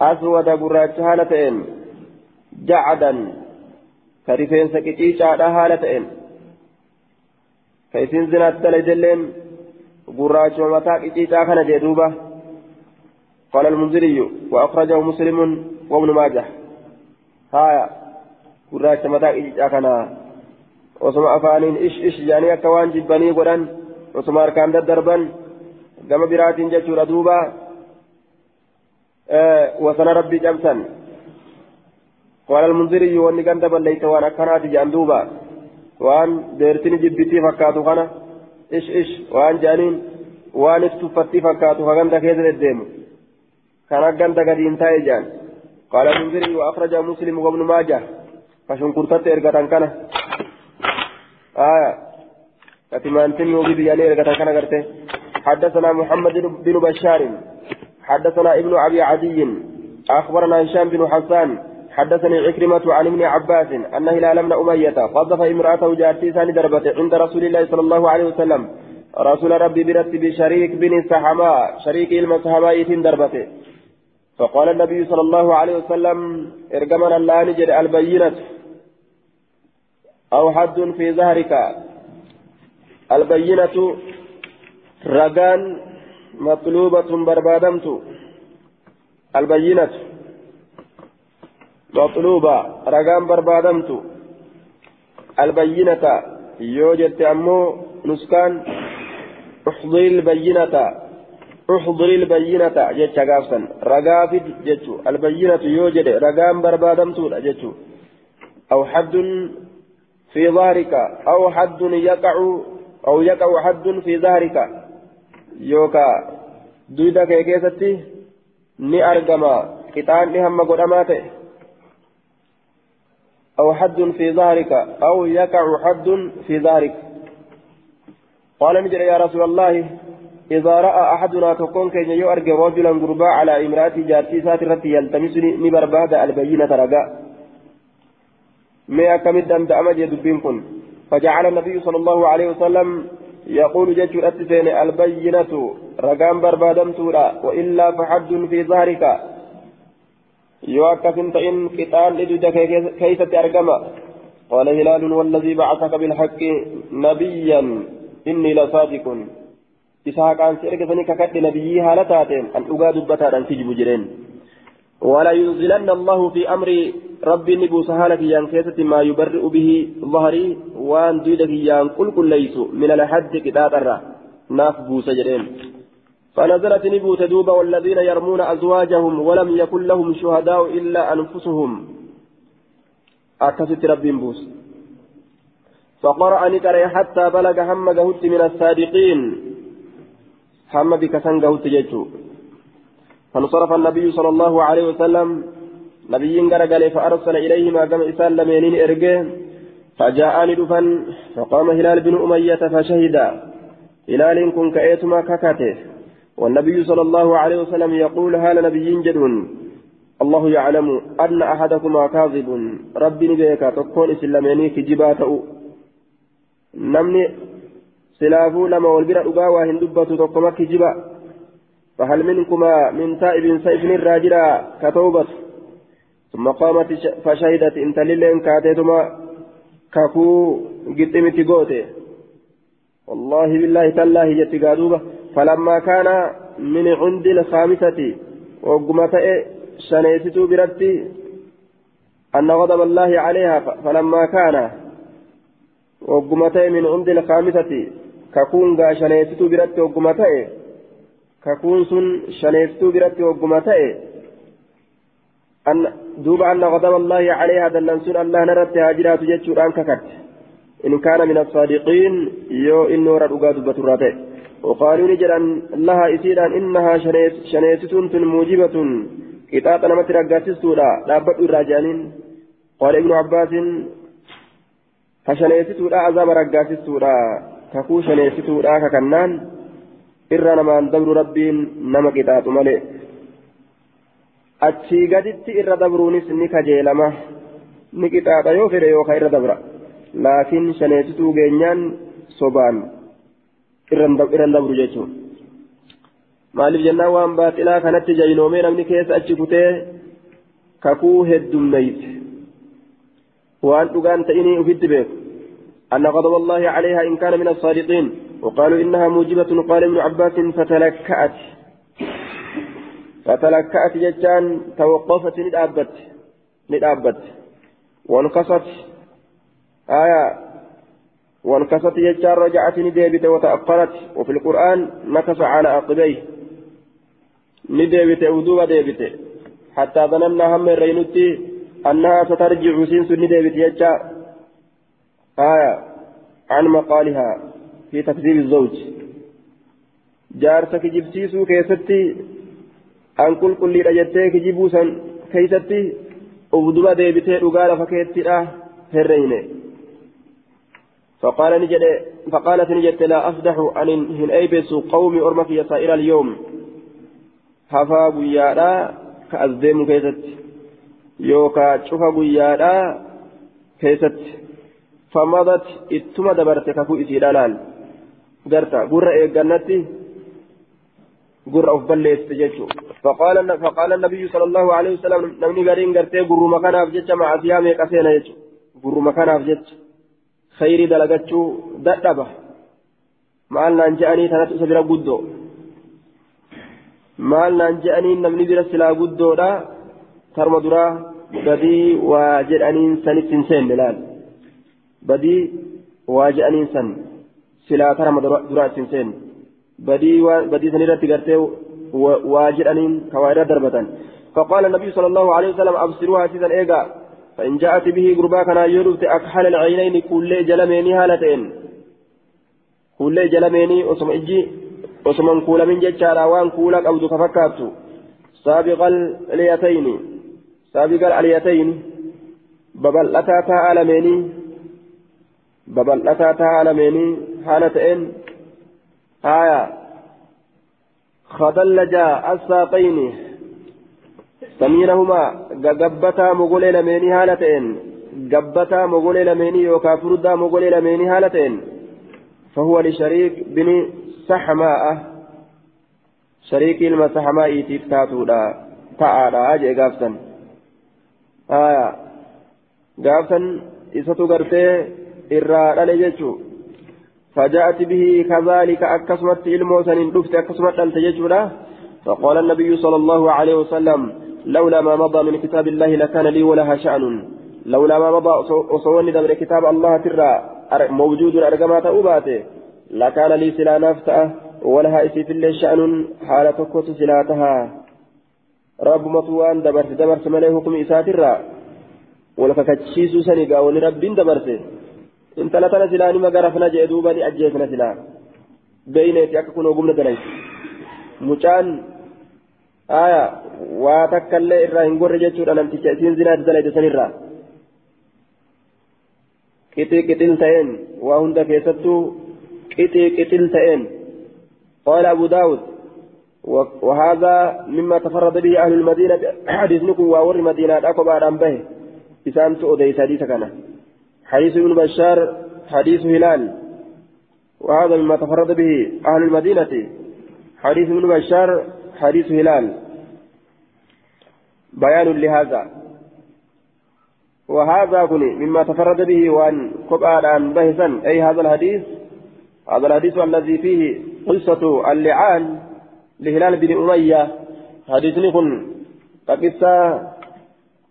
أسود قراتها لتين جعدا. haala ta'een ka isin zinaatti dalajalleen gurraachuma mataa qiciicaa kana jee duuba قال المنذري وأخرجه مسلم. وابن ماجه هايا gurraacha mataa qiciicaa kana osuma afaaniin ish ish jedhanii akka waan jibbanii godhan osuma harkaan daddarban gama biraatiin jechuudha duuba wasana rabbii cabsan قال المنذري واني كان دبل ليس وأنا كانت جاندوبا وان ديرتني جبتي فكاتو خنا إيش إيش وان جانين وان استفتي فكاتو فكان دكيز الدم كان كان دكادين تايجان قال المنذري وأخرج مسلم وابن ماجه. فشن كرتت ارغتان كان آية كتمان تنمو بياني ارغتان كان غرتي حدثنا محمد بن بشار. حدثنا ابن أبي عدي. أخبرنا هشام بن حسان. حدثني عكرمة عن ابن عباس أن هلال بن أمية قذف امرأته جارتي ثاني عند رسول الله صلى الله عليه وسلم. رسول ربي برت بشريك بن سحماء شريك المسحماء دربته. فقال النبي صلى الله عليه وسلم ارجمنا الله نجد البينة. أو حد في ظهرك. البينة رجان مطلوبة بربادمت. البينة مطلوبة رقام بربادمت. البينة يوجد أمو نسكان أحضر البينة. احضر البينة جتش قافسا رقافد جتش البينة يوجد رقام بربادمت جتش أو حد في ظهرك أو حد يقع أو يقع حد في ظهرك. يوكا دويدا كيكيستي argama qixaanni hamma godhamaa ta'e أو حد في ظهرك أو يقع حد في ظهرك. قال نجري يا رسول الله إذا رأى أحدنا تكون كي يؤرق رجلا قربا على امرأة جارتي ساترتي يلتمسني نبرباد البينة رقاء ما كمد أن تأمد يدبين كن. فجعل النبي صلى الله عليه وسلم يقول جج الأتسين البينة رقام بربادم تورا وإلا فحد في ظهرك. يوكس إن قتال لدود كيسة أرقما قال هلال والذي بعثك بالحق نبيا إني لصادق. إسحاق عن سيرك سنك كد نبيي هالتاتين أن أقاد بتاتا تجب جرين ولا ينزلن الله في أمر ربي نبو سهالك يان كيسة ما يبرئ به ظهري وان دويدك يان كل ليس من الحد كتاب الرا ناف بوسى جرين فنزلت نبو تدوب والذين يرمون أزواجهم ولم يكن لهم شهداء إلا أنفسهم. أكست ربي بوس. فقرأ نكري حتى بلغ هم من الصادقين. هم بكسن جهدت جيتشو. فانصرف النبي صلى الله عليه وسلم. نبي قال فأرسل إليهما كما إسال لمينين إرقه. فجاءني دفن. فقام هلال بن أمية فشهد. هلال كن كأيتما ككاته. والنبي صلى الله عليه وسلم يقول هال نبي جدون. الله يعلم أن أحدكما كاذب. ربي نبيك تكون إسلاميني كجبات نمني سلافو لما والبرا أقاوى هندبة تكما كجبا فهل منكما من تائب سيف الراجلة كتوبة ثم قامت فشهدت انت للين كاتيتما كاكو قدمت قوتي والله بالله تالله جت قادوبة فلما كان من عند الخامسة وقمت شنيستو برتي أن غضب الله عليها فلما كان وقمتي من عند الخامسة ككون شنيستو برتي وقمتي ككون سن شنيستو برتي وقمتي أن دوب أن غضب الله عليها دلنسون الله نرت هاجرات جتشور أنك كت إن كان من الصادقين يو إن ورد أقاد بتراته وقالوا نجرا لها إسيرا إنها شنيستون موجبة قطاط نمت رقاسستولا لابد الراجانين قال ابن عباس فشنيستولا عذاب رقاسستولا ككو شنيستولا ككنان إرى نمان دبر ربين نما قطاط ملئ achii gaditti irra dabruunis ni kajeelama ni qixaaxa yoo fedhe yookaan irra dabra laakiin shaneessituu geenyaan sobaan irra dabru jechuun maaliif jennaan waan baaxilaa kanatti jaynoomee namni keessa achi kutee kakuu heddummeeyse waan dhugaan ta'inii ufitti beeku أن غضب الله عليها إن كان من الصادقين. وقالوا إنها موجبة. قال ابن عباس فتلكأت. فتلكأت ججان توقفت. ندابت. ندابت. وانقصت. آية. وانكست يجار رجعت نديبت وتأخرت. وفي القرآن نكس على عقبيه نديبت ودوب ديبت حتى ظننا هم الرينوتي أنها سترجع سنس نديبت يجار آية عن مقالها في تكذيب الزوج. جارتك جبسيسو كيستي أن كل كل رجتي كجبوسا كيستي ودوب ديبت رقال فكيتي هرينة. فقال نجد فقالت نجد لا أفدح أن هن أيبس قومي أرمك يا سائر اليوم. هفا قيادا كأزديم كيست يوكا شوفا قيادا كيست فمضت إتما دبرت كفو إسيرانان قرتا قرة إيقانتي قرة أفبليت تججو. فقال فقال النبي صلى الله عليه وسلم نمني قرين قرتي قرة مكانا أفجج مع سيامي قسينا يجو. قرة مكانا أفجج خيري دلقتشو ددبة maal naan je'anii tanatu isa bira guddoo maal naan je'anii namni bira silaa guddoodha tarma duraa badii waa jedhaniin sanitti badii waa jedhaniin san silaa tarma duraa itti hin seenne badii badii sanirratti gartee waa jedhaniin kawaa irra darbatan. فقال النبي صلى الله عليه وسلم أبصروها سيدا إيجا فإن جاءت به قربا كان يرفت أكحل العينين كل جلميني هالتين كل جلميني أسم إجي أسم كول من جتشارا وان كولك أو فكرت سابق اليتين سابق اليتين ببلتا تعالميني ببلتا تعالميني هالتين آية خدلجا الساقين سمينهما غغبتا مغولي لميني هالتين قبتا مغولي لميني يوكا فردا مغولي لميني هالتين فهو لشريك بن سحماء شريك المسحماء يتيف تاتو دا تعالى أجي قافتا آية قافتا قرتي إرى لجيتشو فجاءت به كذلك أكسمت الموسن دفت أكسمت التججولا فقال النبي صلى الله عليه وسلم لولا ما مضى من كتاب الله لكان لي ولها شأن لولا ما مضى وصوني دبر كتاب الله ترى موجود أرقما تأوباته لكان لي سلا نفتأ ولها إسي في الله شأن حالة كوت سلاتها رب مطوان دبرت دبرت مليه حكم إساترا ولككتشيسو سنقا ولرب دبرت انت لا تنسي لاني ما قرفنا جئدوبا لأجيفنا سلا بينتي أككون وقمنا دليل مجان آية واتكالي إرى هنقر جيتشورا نمتشي سين زنا دليل سنرا قطي قتل تين وهند كيستو قطي قتل تين قال أبو داود وهذا مما تفرد به أهل المدينة حديث نكو وور مدينة أكو بعد أن به إسان تؤدي حديث كان حديث ابن بشار حديث هلال وهذا مما تفرد به أهل المدينة. حديث ابن بشار حديث هلال. بيان لهذا. وهذا كن مما تفرد به وأن كبار عن بهسا أي هذا الحديث؟ هذا الحديث الذي فيه قصة اللعان لهلال بن أمية. حديث كن قصة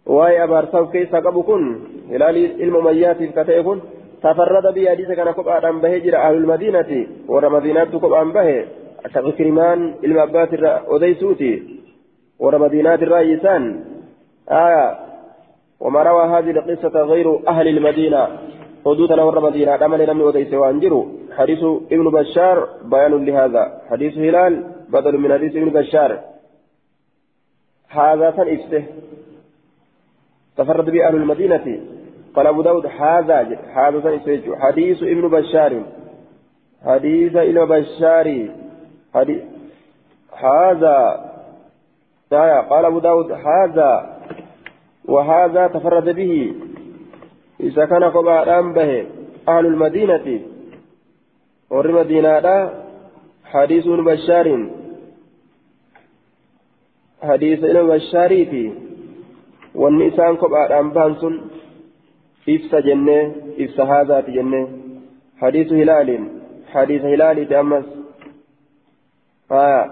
وأي أبارساو كيسا قبو هلال المميات كتئ كن تفرد به حديث كان كبار عن بهجر أهل المدينة ور مدينة كبار عن به. كغكرمان المبات أديسوتي ور مدينة الرئيسان آية وما روى هذه القصة غير أهل المدينة. حدودنا ور مدينة أمل لم يوديس وأنجروا حديث ابن بشار بيان لهذا. حديث هلال بدل من حديث ابن بشار. هذا تنفسه تفرد به أهل المدينة. قال أبو داود هذا هذا تنفسه حديث ابن بشار. حديث ابن بشار. حديث هذا قال أبو داود هذا وهذا تفرد به. إذا كان قبادان به أهل المدينة. ور مدينة حديث بشار. حديث بشاريتي والنسان قبادان بانسون. إفسا جنة إفسا هذا جنة حديث هلال حديث هلال تأمس آه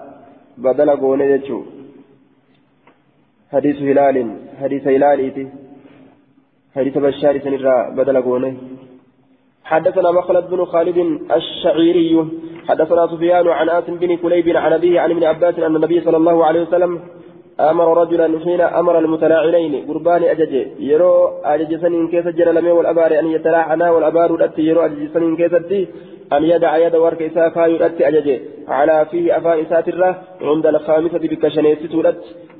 بدل قونه يجو حديث هلال حديث هلاليتي حديث بشار سنرى بدل قونه حدثنا مخلد بن خالد الشعيري حدثنا سفيان عن آسم بن كليب عن أبيه عن ابن عباس أن النبي صلى الله عليه وسلم أمر رجلا حين أمر المتلاعنين قربان أجج يرو أجج سنين كيس جرى والأبار أن يتلاعنا والأبار الأتي يرو أجج سنين كيس أن يدع يد ورك إسافا يؤتي أججه على فيه أفان إساترة عند الخامسة بك شنيست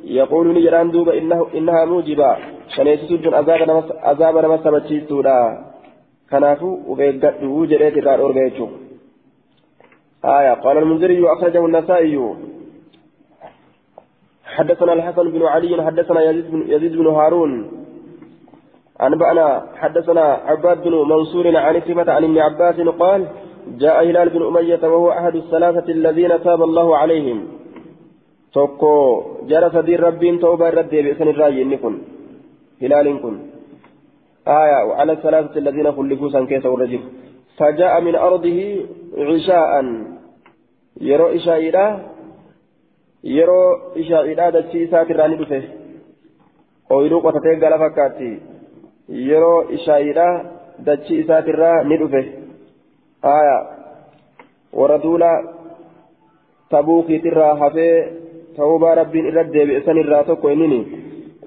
يقول نجران دوب إنه إنها موجبة. شنيست جن أذاب نمس بتشيستودا كنافو وبيقدو جريت الرار أورجيتشو آية. قال المنذري أخرجه النسائي. حدثنا الحسن بن علي حدثنا يزيد بن, هارون. أنبأنا حدثنا عباد بن منصور عن كلمة عن ابن عباس قال جاء هلال بن أمية وهو أحد الثلاثة الذين تاب الله عليهم. توكو جرى سدير ربين توبة رد بإسن الراجي إنكن هلال كن آية وعلى الثلاثة الذين خلفوا سنكيس الرجل. فجاء من أرضه عشاء. يرو إشائرة يرو إشائرة دتشي ساتر راني دفه ooyiruu qotatee gala fakkaatti. Yeroo ishaayiidha dachii isaatirraa ni dhufe. آية وردولا تبوكي ترى حفي توبة ربي إرد بإسان الراتك وإنني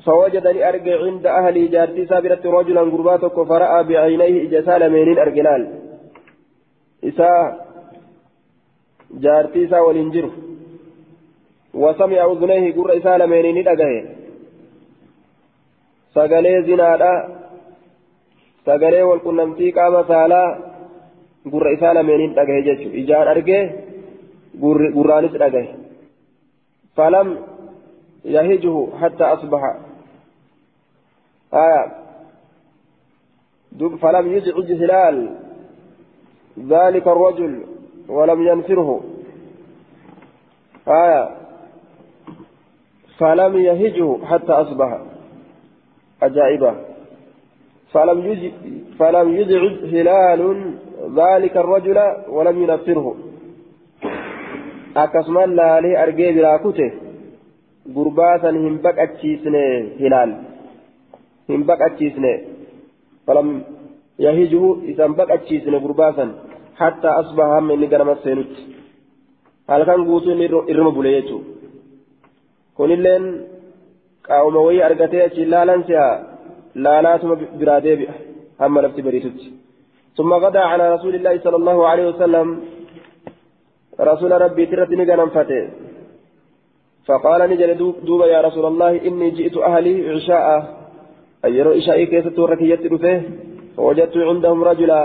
فوجدني أرجع عند أهلي جارتي سابرة رجلا قرباتك فرأى بعينيه إجسال مينين أرجلال إساء جارتي سا والإنجر وسمع أذنيه قر إسال مينين أجهه sagalee zinaadha sagalee walqunnamtii qaama saalaa gurra isaa lameeniin dhagahe jechuudha ijaan argee gurraanis dhagahe falam yahijuhu hatta asbaha aya دوب فلم يزعج هلال ذلك الرجل ولم ينفره آية فلم يهجه حتى أصبح أجائبه فلم فلم يزعج هلال ذلك الرجل ولم ينفره biraa kute gurbaa san hin baqachiisne hilaal hin baqachiisne falam yahijuhu isan baqachiisne gurbaa san hatta asbaha hamma inni ganama seenutti halkan guutuu inni irruma bule jechuudha kunilleen qaawuma wayii argatee achi laalan si'a laalaatuma biraa deebi'a hamma lafti bariitutti ثم غدا على رسول الله صلى الله عليه وسلم رسول ربي ترتني غنم فتي فقال نجل دوبا يا رسول الله إني جئت أهلي عشاء أي يرو إشائي كيف تورك يتلفه فوجدت عندهم رجلا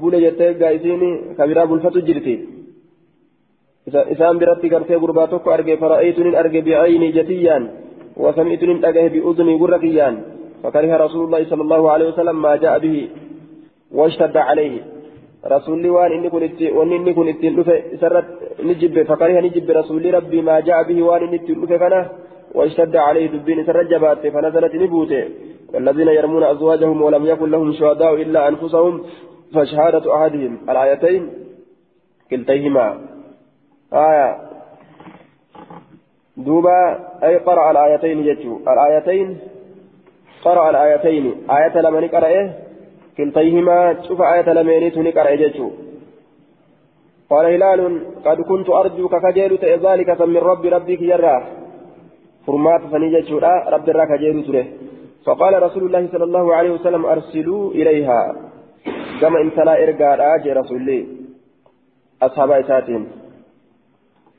بولي جتة قايسيني كبيرا بلفتو جرتي إسان برتي قرتي قرباتك أرجي فرأيتني أرجي بعيني جتيا وسمعتني أرجي بأذني قرقيان فكره رسول الله صلى الله عليه وسلم ما جاء به واشتد عليه رسولي وان إني كنت وان إني كنت سرت نجب فكره نجب رسولي ربي ما جاء به وان إني كنا واشتد عليه دبين سرت جبات فنزلت نبوته والذين يرمون أزواجهم ولم يكن لهم شهداء إلا أنفسهم فشهادة أحدهم الآيتين كلتيهما آية. دوبا أي قرأ الآيتين يجو الآيتين قرأ الآيتين. آية لمن قرأ إيه؟ كلتيهما. شوف آية لمينيت نقرأ جيتشو قال هلال قد كنت أرجوك كجيل ذلك من رب ربك يرى فرمات فنيجتشو رب الراك جيل تره. فقال رسول الله صلى الله عليه وسلم أرسلوا إليها. كما امتلا إرقاد آجي رسول الله أصحاب إساتهم.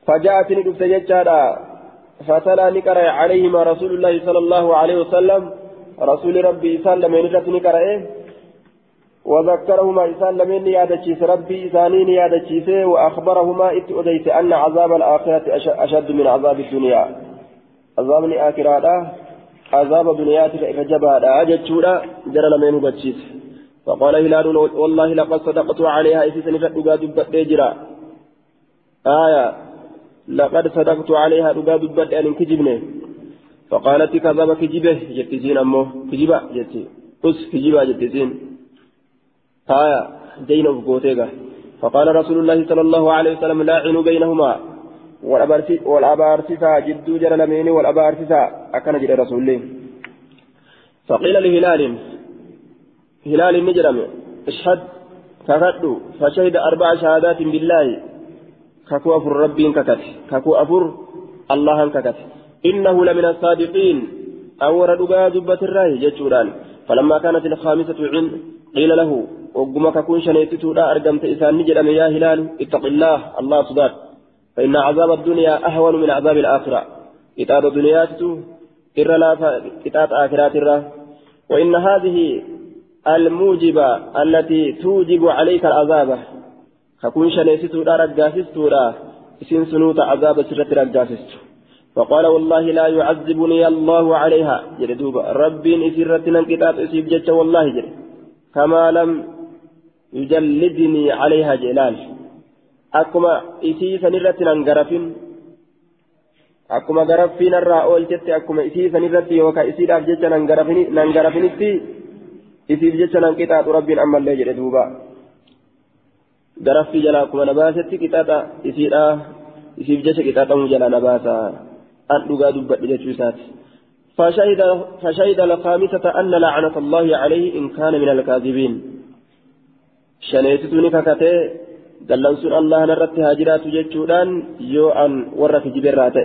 فجاءتني دفت جتشادا فتلا نقرأ عليهما رسول الله صلى الله عليه وسلم. رسول ربي سلم ينجت نقرأ وذكرهما إسان لمن يادتشيس ربي إسانين يادتشيس وأخبرهما إت أديت أن عذاب الآخرة أشد من عذاب الدنيا. عذاب الآخرة عذاب الدنيا فجبا أجتشورا جرى لمن بتشيس فقال هلال والله لقد صدقت عليها إسيسني فأدقى دبت جرا آية لقد صدقت عليها أدقى دبت أن كجبني فقالت كذب كجبه جتزين أمه. كجبا جتي. قس كجبا جتزين آية. دين أفقوتيغا فقال رسول الله صلى الله عليه وسلم لاعنوا بينهما. والأبارسسا جدو جل لمين والأبارسسا أكن جل رسول الله فقيل لهلال. هلال نجرم اشهد. ككدو فشهد أربع شهادات بالله. ككو أفر ربي ككت ككو أفر الله ككت إنه لمن الصادقين. أور دقا الراي جتشوران. فلما كانت الخامسة عند قيل له وقم ككون شنيتتو لا أرقمت إسان نجد يا هلال؟ اتق الله الله صدق فإن عذاب الدنيا أهون من عذاب الآخرة. كتاب الدنيا إر لا كتاب آخرات الرا وإن هذه الموجبة التي توجب عليك العذاب ككون شنيتتو لا رقافستو لا إسن سنوت عذاب سرة رقافستو فقال والله لا يعذبني الله عليها جلدوبا ربي إسرتنا كتاب إسيب جتش والله جل كما لم يجلدني عليها جلال أكما إسي سنرة ننقرفين أكما قرفين الرا أولجت أكما إسي سنرة يوكا إسي داف جتش ننقرفينتي إسي جتش ننكتاب ربي أما الله جلدوبا قرفي جلا أكما نباست كتاب إسي دا إسي جتش كتاب جلا نباسا أدوغا دبت جتشوسات فشهد فشهد الخامسة أن لعنة الله عليه إن كان من الكاذبين شنيتتني ككتي دلنسون الله نرت هاجرات جتشودان يو أن ورك جبرات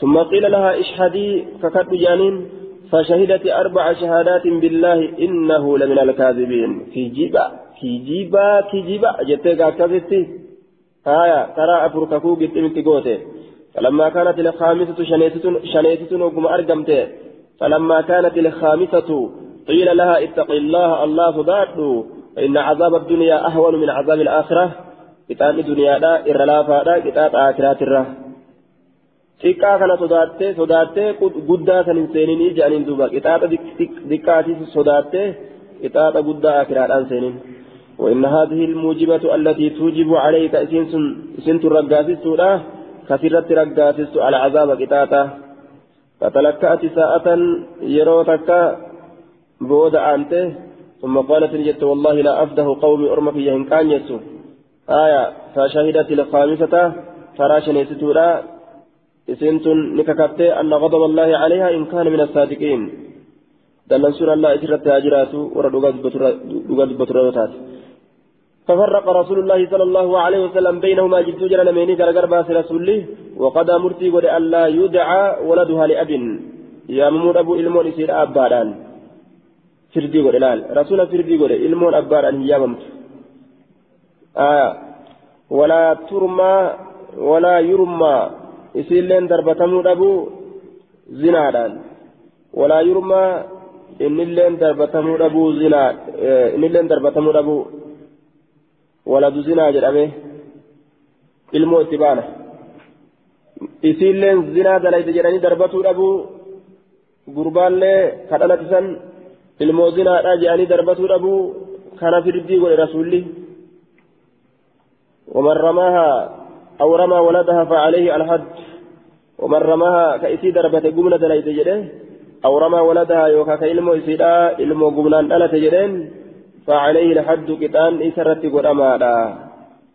ثم قيل لها اشهدي ككت جانين فشهدت أربع شهادات بالله إنه لمن الكاذبين في جيبا في جيبا في جيبا جتيكا كذبتي هايا ترى أفرككو قلت قوتي فلما كانت الخامسة شنيتة وقم أرقمته فلما كانت الخامسة قيل لها اتق الله الله صداته فإن عذاب الدنيا أهون من عذاب الآخرة كتاب الدنيا لا إرلافا لا كتاب آخرات الره xiqqaa kana sodaattee sodaattee guddaa san hin seeninii jedhaniin duuba. Qixaaxa xiqqaatiif sodaattee إطاعة قد آخرة أنسين وإن هذه الموجبة التي توجب عليك سنت الرقاسس كثيرة رقاسس على عذاب قطاطة فتلكأت ساعة يروتك بود أنته ثم قالت نجت والله لا أفده قومي أرمى في يهنكان يسو. آية فشهدت الخامسة فراشن يستورا إسنتن نككبت أن غضب الله عليها إن كان من الصادقين. دلن سورة الله إسرت هاجرات ورد بطرات ففرق رسول الله صلى الله عليه وسلم بينهما جبت جرى لميني غرغر باس رسوله وقد أمرتي قد ألا يدعى ولدها لأب. يا ممود أبو إلمون يصير أبادان. فردي قد لال. رسول فردي قد إلمون أبادان هي ممت آه. ولا ترمى ولا يرمى. يصير لين دربتمو أبو زنادان. ولا يرمى إن اللين دربتمو أبو زنا إن اللين دربتمو أبو waladu zinaa jedhame ilmoo itti baana isiilleen zinaa dalayte jedhanii darbatuu dhabuu gurbaallee kadhalatisan ilmoo zinaadha jedhanii darbatuu dhabuu kana firdii godhe rasuulli ومن رماها أو رمى ولدها فعليه الحد ومن رماها كإسي دربة قمنا دليت جده أو رمى ولدها يوكا كإلمو إسيدا إلمو قمنا دلت جدين فعليه الحد كتان إسرت قدما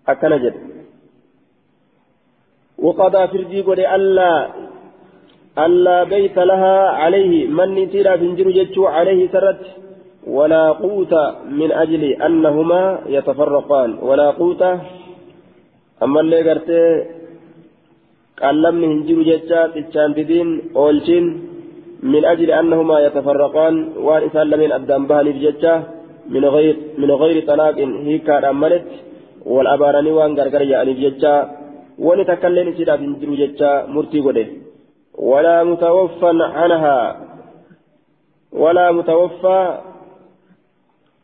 أكن جد. وقضى فرجي قد ألا ألا بيت لها عليه. من تيرا فنجر جتشو عليه سرت. ولا قوت من أجل أنهما يتفرقان. ولا قوت أما اللي قرت قلمني هنجر جتشا تتشان تدين أولشين من أجل أنهما يتفرقان. إسان لمن أبدان بهني جتشا. من غير من غير طلاق هي كان أمنت والأباراني وان غرغر يعني ججا ونتكلم سيدا بنجرو ججا مرتي غده ولا متوفى عنها. ولا متوفى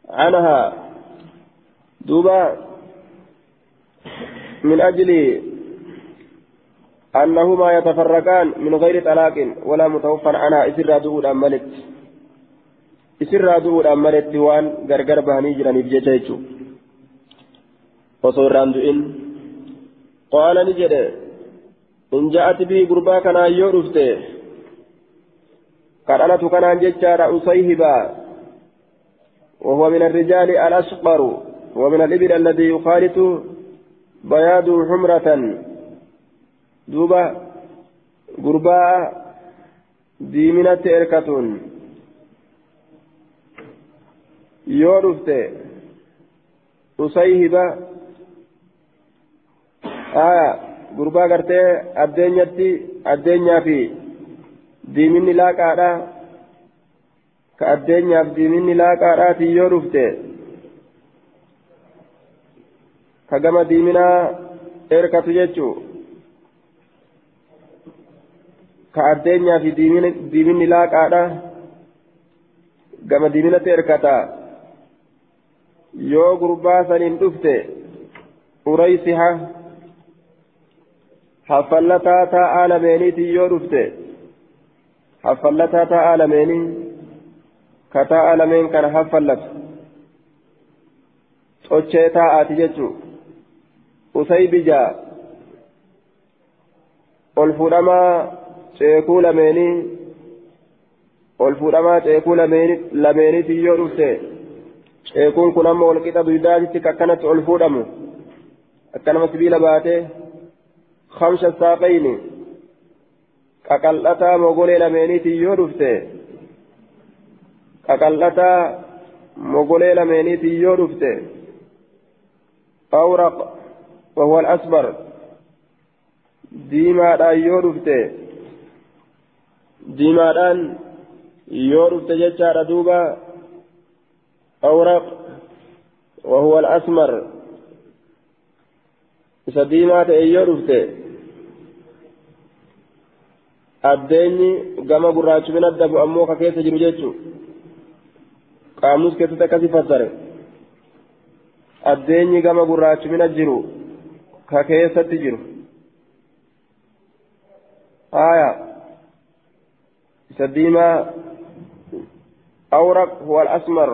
عنها. دوبا من أجل أنهما يتفرقان من غير طلاق ولا متوفى عنها إسر دود أمنت isirraa du'uudhaan maletti waan gargar bahanii jiraniif jecha jechuudha osoo irraan du'in qaala ni jedhe in ja'ati bii gurbaa kanaan yoo dhufte kadhalatu kanaan jechaadha usayhiba وهو من الرجال الأشقر ومن الإبل الذي يخالط بياض حمرة دوبا قرباء ديمنة إركة yoo dhufte usayhiba aya gurbaa gartee addeenyatti addeenyaa fi diiminni laaqaadha ka addeenyaaf diiminni laaqaadhaati yoo dhufte ka gama diiminaa erkatu jechuu ka addeenyaa fi diiminni laaqaadha gama diiminatti erkataa yoo gurbaa saniin dhufte uraysiha haffallataa taa'aa lameeniitiin yoo dhufte haffallataa taa'aa lameenii ka taa'aa lameen kana haffallatu xochee taa'aati jechuu usaybijaa ol fuudhamaa ceekuu lameenii ol fuudhamaa ceekuu lameeniitiin yoo dhufte ceekuun kun amma wal qixa duydaatitti akkanatti ol fuudhamu akkanama sibiila baatee hamsa saaqayni qaqal'ataa mogolee lameeniitiin yoo dhufte qaqal'ataa mogolee lameeniitiin yoo dhufte awraq وهو الأصبر diimaadhaan yoo dhufte diimaadhaan yoo dhufte jechaadha duuba أورق وهو الأسمر addeenyi gama gurraachumina dabu ammoo ka keessa jiru jechu qaamus keessatti akkasi fassare addeenyi gama gurraachumina jiru ka keessatti jiru haya isa diimaa awraq huwa al-asmar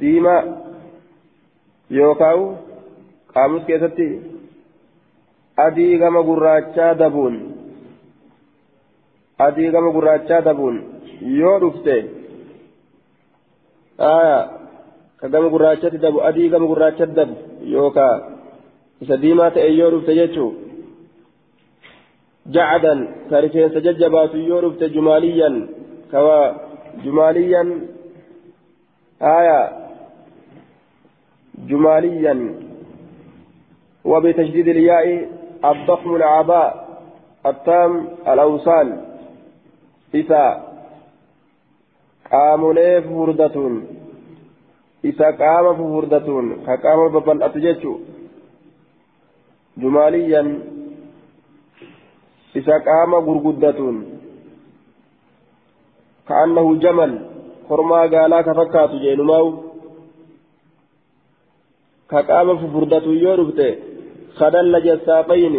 diimaa yookaan qaamus keessatti adii gama gurraachaa dabuun adii gama gurraachaa dabuun yoo dhufte ka gama gurraachatti dabu adii gama gurraachatti dabu yookaan isa diimaa ta'e yoo dhufte jechuun jacadan ka rifeensa jajjabaatu yoo dhufte jumaaliyan aya جماليا وبتشديد الياء الضخم العباء التام الأوصال إذا قاموا فردة إذا قام فردة كقام ببل أتججو. جماليا إذا قام غرغدة كأنه جمل. خرما قالا كفكات جينماو كقام ففردة يورفت خدل جساقين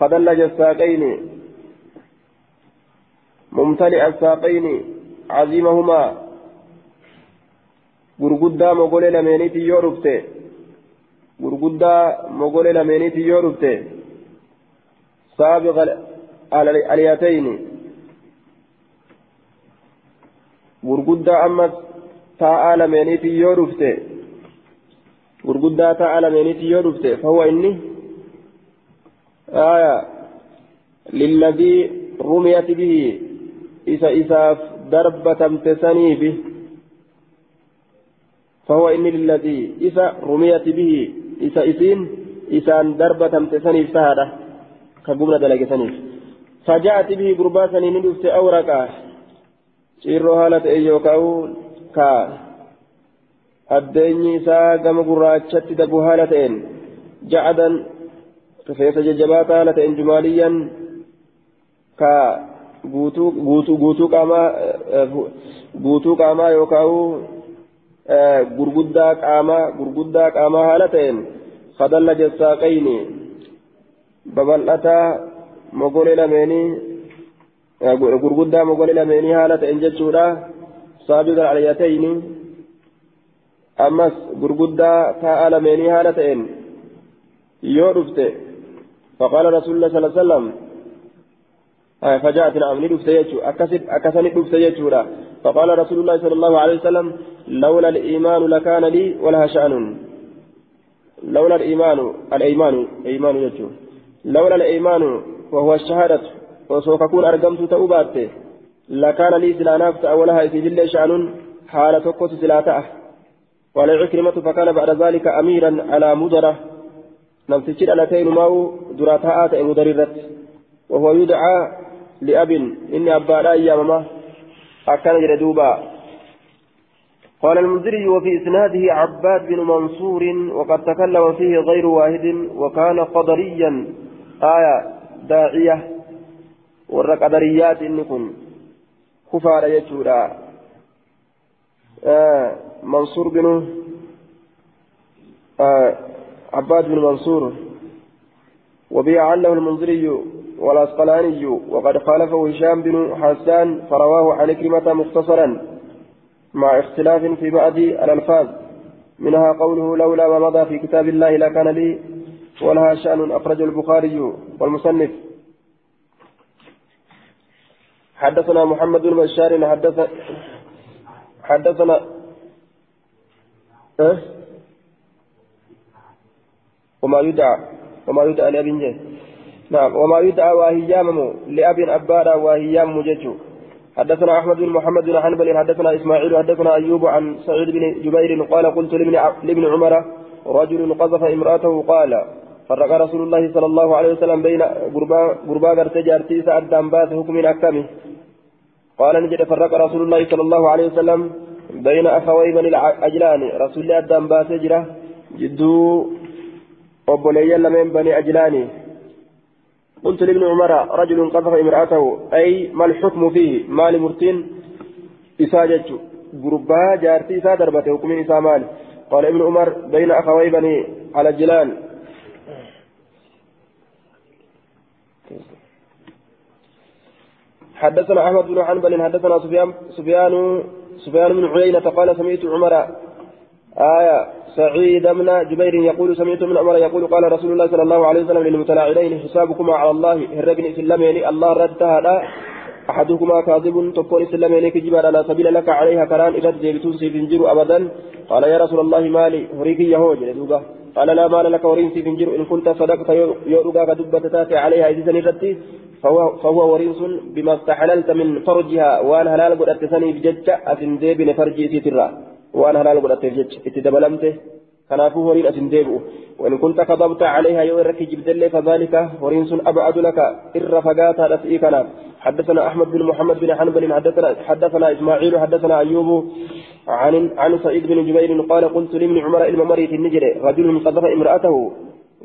خدل جساقين ممتلئ الساقين عظيمهما gurguddaa mogolee lameeniiti yoo dhufte gurguddaa mogolee lameeniiti yoo dhufte saabiqa aliyatayni gurguddaa ammas taa'aa lameeniiti yoo dhufte gurguddaa taa'aa lameeniiti yoo dhufte fahuwa inni aya lilladii rumiyati bihi isa isaaf darbatamte saniifi فهو إني للذي إذا رميت به إذا إسين إسان دربة تسنيف سهرة كقبلة دلق سنيف فجاءت به قربا سنين دفت أورقا شيرو هالة أيوكاو كا addeenyi isaa gama gurraachatti dabu haala ta'een ja'adan rifeensa jajjabaata haala ta'een jumaaliyyan ka guutuu qaamaa guutuu qaamaa yookaan gurguddaa qaamaa gurguddaa qaamaa haala ta'een fadalla jassaaqayni babal'ataa mogolee lameenii gurguddaa mogolee lameenii haala ta'een jechuudha saabiqa aliyatayni ammas gurguddaa taa'a lameenii haala ta'een yoo dhufte faqaala rasuulillah sala sallam فجاءت نعم ندفت يجو أكسن ندفت يجورا فقال رسول الله صلى الله عليه وسلم لولا الإيمان لكان لي ولها شأن لولا الإيمان الإيمان إيمان يجو لولا الإيمان وهو الشهادة وسوف أكون أرقمت تأوبات لكان لي سلانافت أولها في بالله شأن حالة قوت سلاته قال عكرمة فكان بعد ذلك أميرا على مدرة نمسجد على تين ماو دراتها مدررت وهو يدعى لأب إني أبا لا أيام أكان جردوبا قال المنذري وفي إسناده عباد بن منصور وقد تكلم فيه غير واحد وكان قدريا آية داعية قدريات إنكم كفار يجورا آه منصور بن آه عباد بن منصور وبيع عنه المنذري والأسقلاني وقد خالفه هشام بن حسان فرواه عن كلمة مختصرا مع اختلاف في بعض الألفاظ منها قوله لولا ما مضى في كتاب الله لكان لي ولها شأن أخرجه البخاري والمصنف حدثنا محمد بن بشار حدث حدثنا أه؟ وما يدعى وما يدعى لأبي جه نعم وما يدعى واهيام لأب أبارا واهيام مججو حدثنا أحمد بن محمد بن حنبل حدثنا إسماعيل حدثنا أيوب عن سعيد بن جبير قال قلت لابن عمر رجل قذف امرأته قال فرق رسول الله صلى الله عليه وسلم بين قربا قربا غرتي جارتي سعد دامبات حكم أكمه قال نجد فرق رسول الله صلى الله عليه وسلم بين أخوي بني الأجلان. رسول الله دامبات جرة جدو وبني لمن بني أجلاني. قلت لابن عمر رجل قذف امرأته. أي ما الحكم فيه؟ مال مرتين إساجة قربا جارتي إسا دربته حكم إسا مال. قال ابن عمر بين أخوي بني على الجلان حدثنا أحمد بن حنبل حدثنا سفيان سفيان سفيان بن عيينة قال سمعت عمر آية سعيد بن جبير يقول سمعت من عمر يقول قال رسول الله صلى الله عليه وسلم للمتلاعنين حسابكما على الله هرقني سلمين الله ردتها أحدكما كاذب تكون سلمين كجبال على سبيل لك عليها كران إذا جيبتون سيفنجر أبدا قال يا رسول الله مالي هريكي يهوج قال لا مال لك ورين سيفنجر إن كنت صدقت يؤرقا كدبة تاتي عليها إذا نرتي فهو, فهو وريث بما استحللت من فرجها. وأنا هلال قد أتسني بججة أتندي بن فرجي سيترا وأنا هلال قد أتسجج إتدبلمته. كنافو ورين أتنديبه وإن كنت كذبت عليها يورك جبدل فذلك ورين أبعد لك إر فقاتا لسئكنا حدثنا أحمد بن محمد بن حنبل حدثنا حدثنا إسماعيل حدثنا أيوب عن عن سعيد بن جبير قال قلت لابن عمر الممري النجري رجل قذف امرأته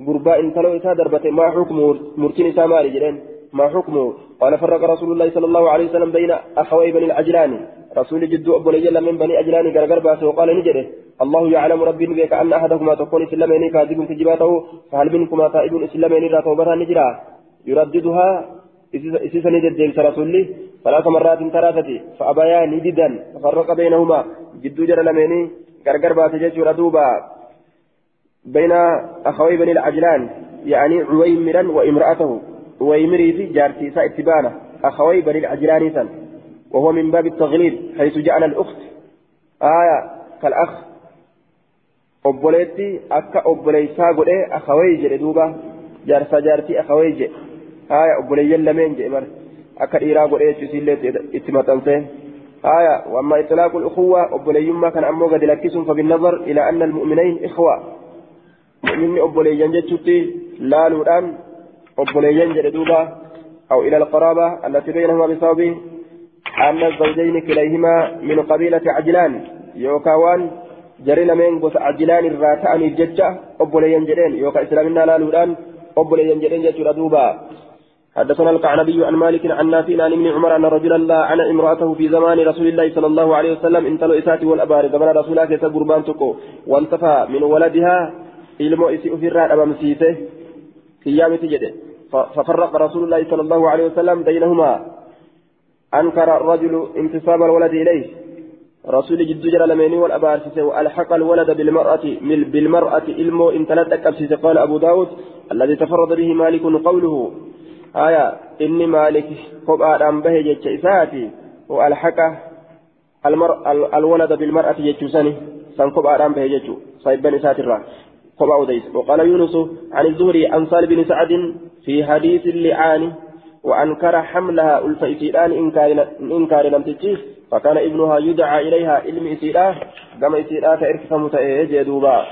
غرباء تلو إسا دربته ما حكم مرتين إسا مالي ما حكمه قال فرق رسول الله صلى الله عليه وسلم بين أخوي بني العجلان. رسول جد أبو ليجل من بني أجلان غرغر باسه وقال نجده الله يعلم ربي بك أن أحدكما تكون إسلامين كاذب في جباته فهل منكما تائب إسلامين لا توبرها نجرا؟ يرددها إسيسا نجد رسولي ثلاث مرات ثلاثة فأبايا نددا ففرق بينهما جد جرى لميني غرغر باسه جيش دوبا بين أخوي بني العجلان يعني عويمرا وإمرأته ويمري في جارتي سا اتبانا أخوي بني العجلاني سن. وهو من باب التغليب حيث جعل الأخت آية كالأخ akka obboleessaa godhee akawee jedhe duuba jaarsa jaartii akawee jedhe haaya obboleeyyan lameen jedhe mar akka dhiiraa godhee jechuusillee itti maxxansee haaya wamma itlaaqul ukhuwwa obboleeyyummaa kana ammoo gadi lakkisuun fabinnazar ilaa anna almu'minayn ikhwa mu'minni obboleeyyan jechuutti laaluudhaan obboleeyyan jedhe duuba أو إلى القرابة التي بينهما بسبب أن الزوجين كليهما من قبيلة عجلان يوكاوان جري لمن قص عجلان الراتان الججة أبوليان جرين يوكا إسلامنا لا لولان أبوليان جرين ججة دوبا. حدثنا القعنبي عن مالك عن نافع عن ابن عمر أن رجلا لا عن امرأته في زمان رسول الله صلى الله عليه وسلم انتلو إساتي والأبار زمان رسول الله كيس قربان تكو وانتفى من ولدها ilmo isii ofirraa dhabamsiise kiyyaamiti jedhe ففرق رسول الله صلى الله عليه وسلم بينهما. أنكر الرجل انتصاب الولد إليه. رسول جد جرى لميني والأبارسيس وألحق الولد بالمرأة بالمرأة إلمو إن تلتك قال أبو داود الذي تفرد به مالك قوله. آية إني مالك قبعة أن به إساتي. وألحق المر الولد بالمرأة جتشوسني سن قبعة أن به جتشو صيبا إساتي قبا وديس وقال يونس عن الزهري عن صالح بن سعد في حديث اللعان وأنكر حملها ألف إسيران إنكار لم تجيس فكان ابنها يدعى إليها علم إسيراه كما إسيراه تأركف متأيجي دوبا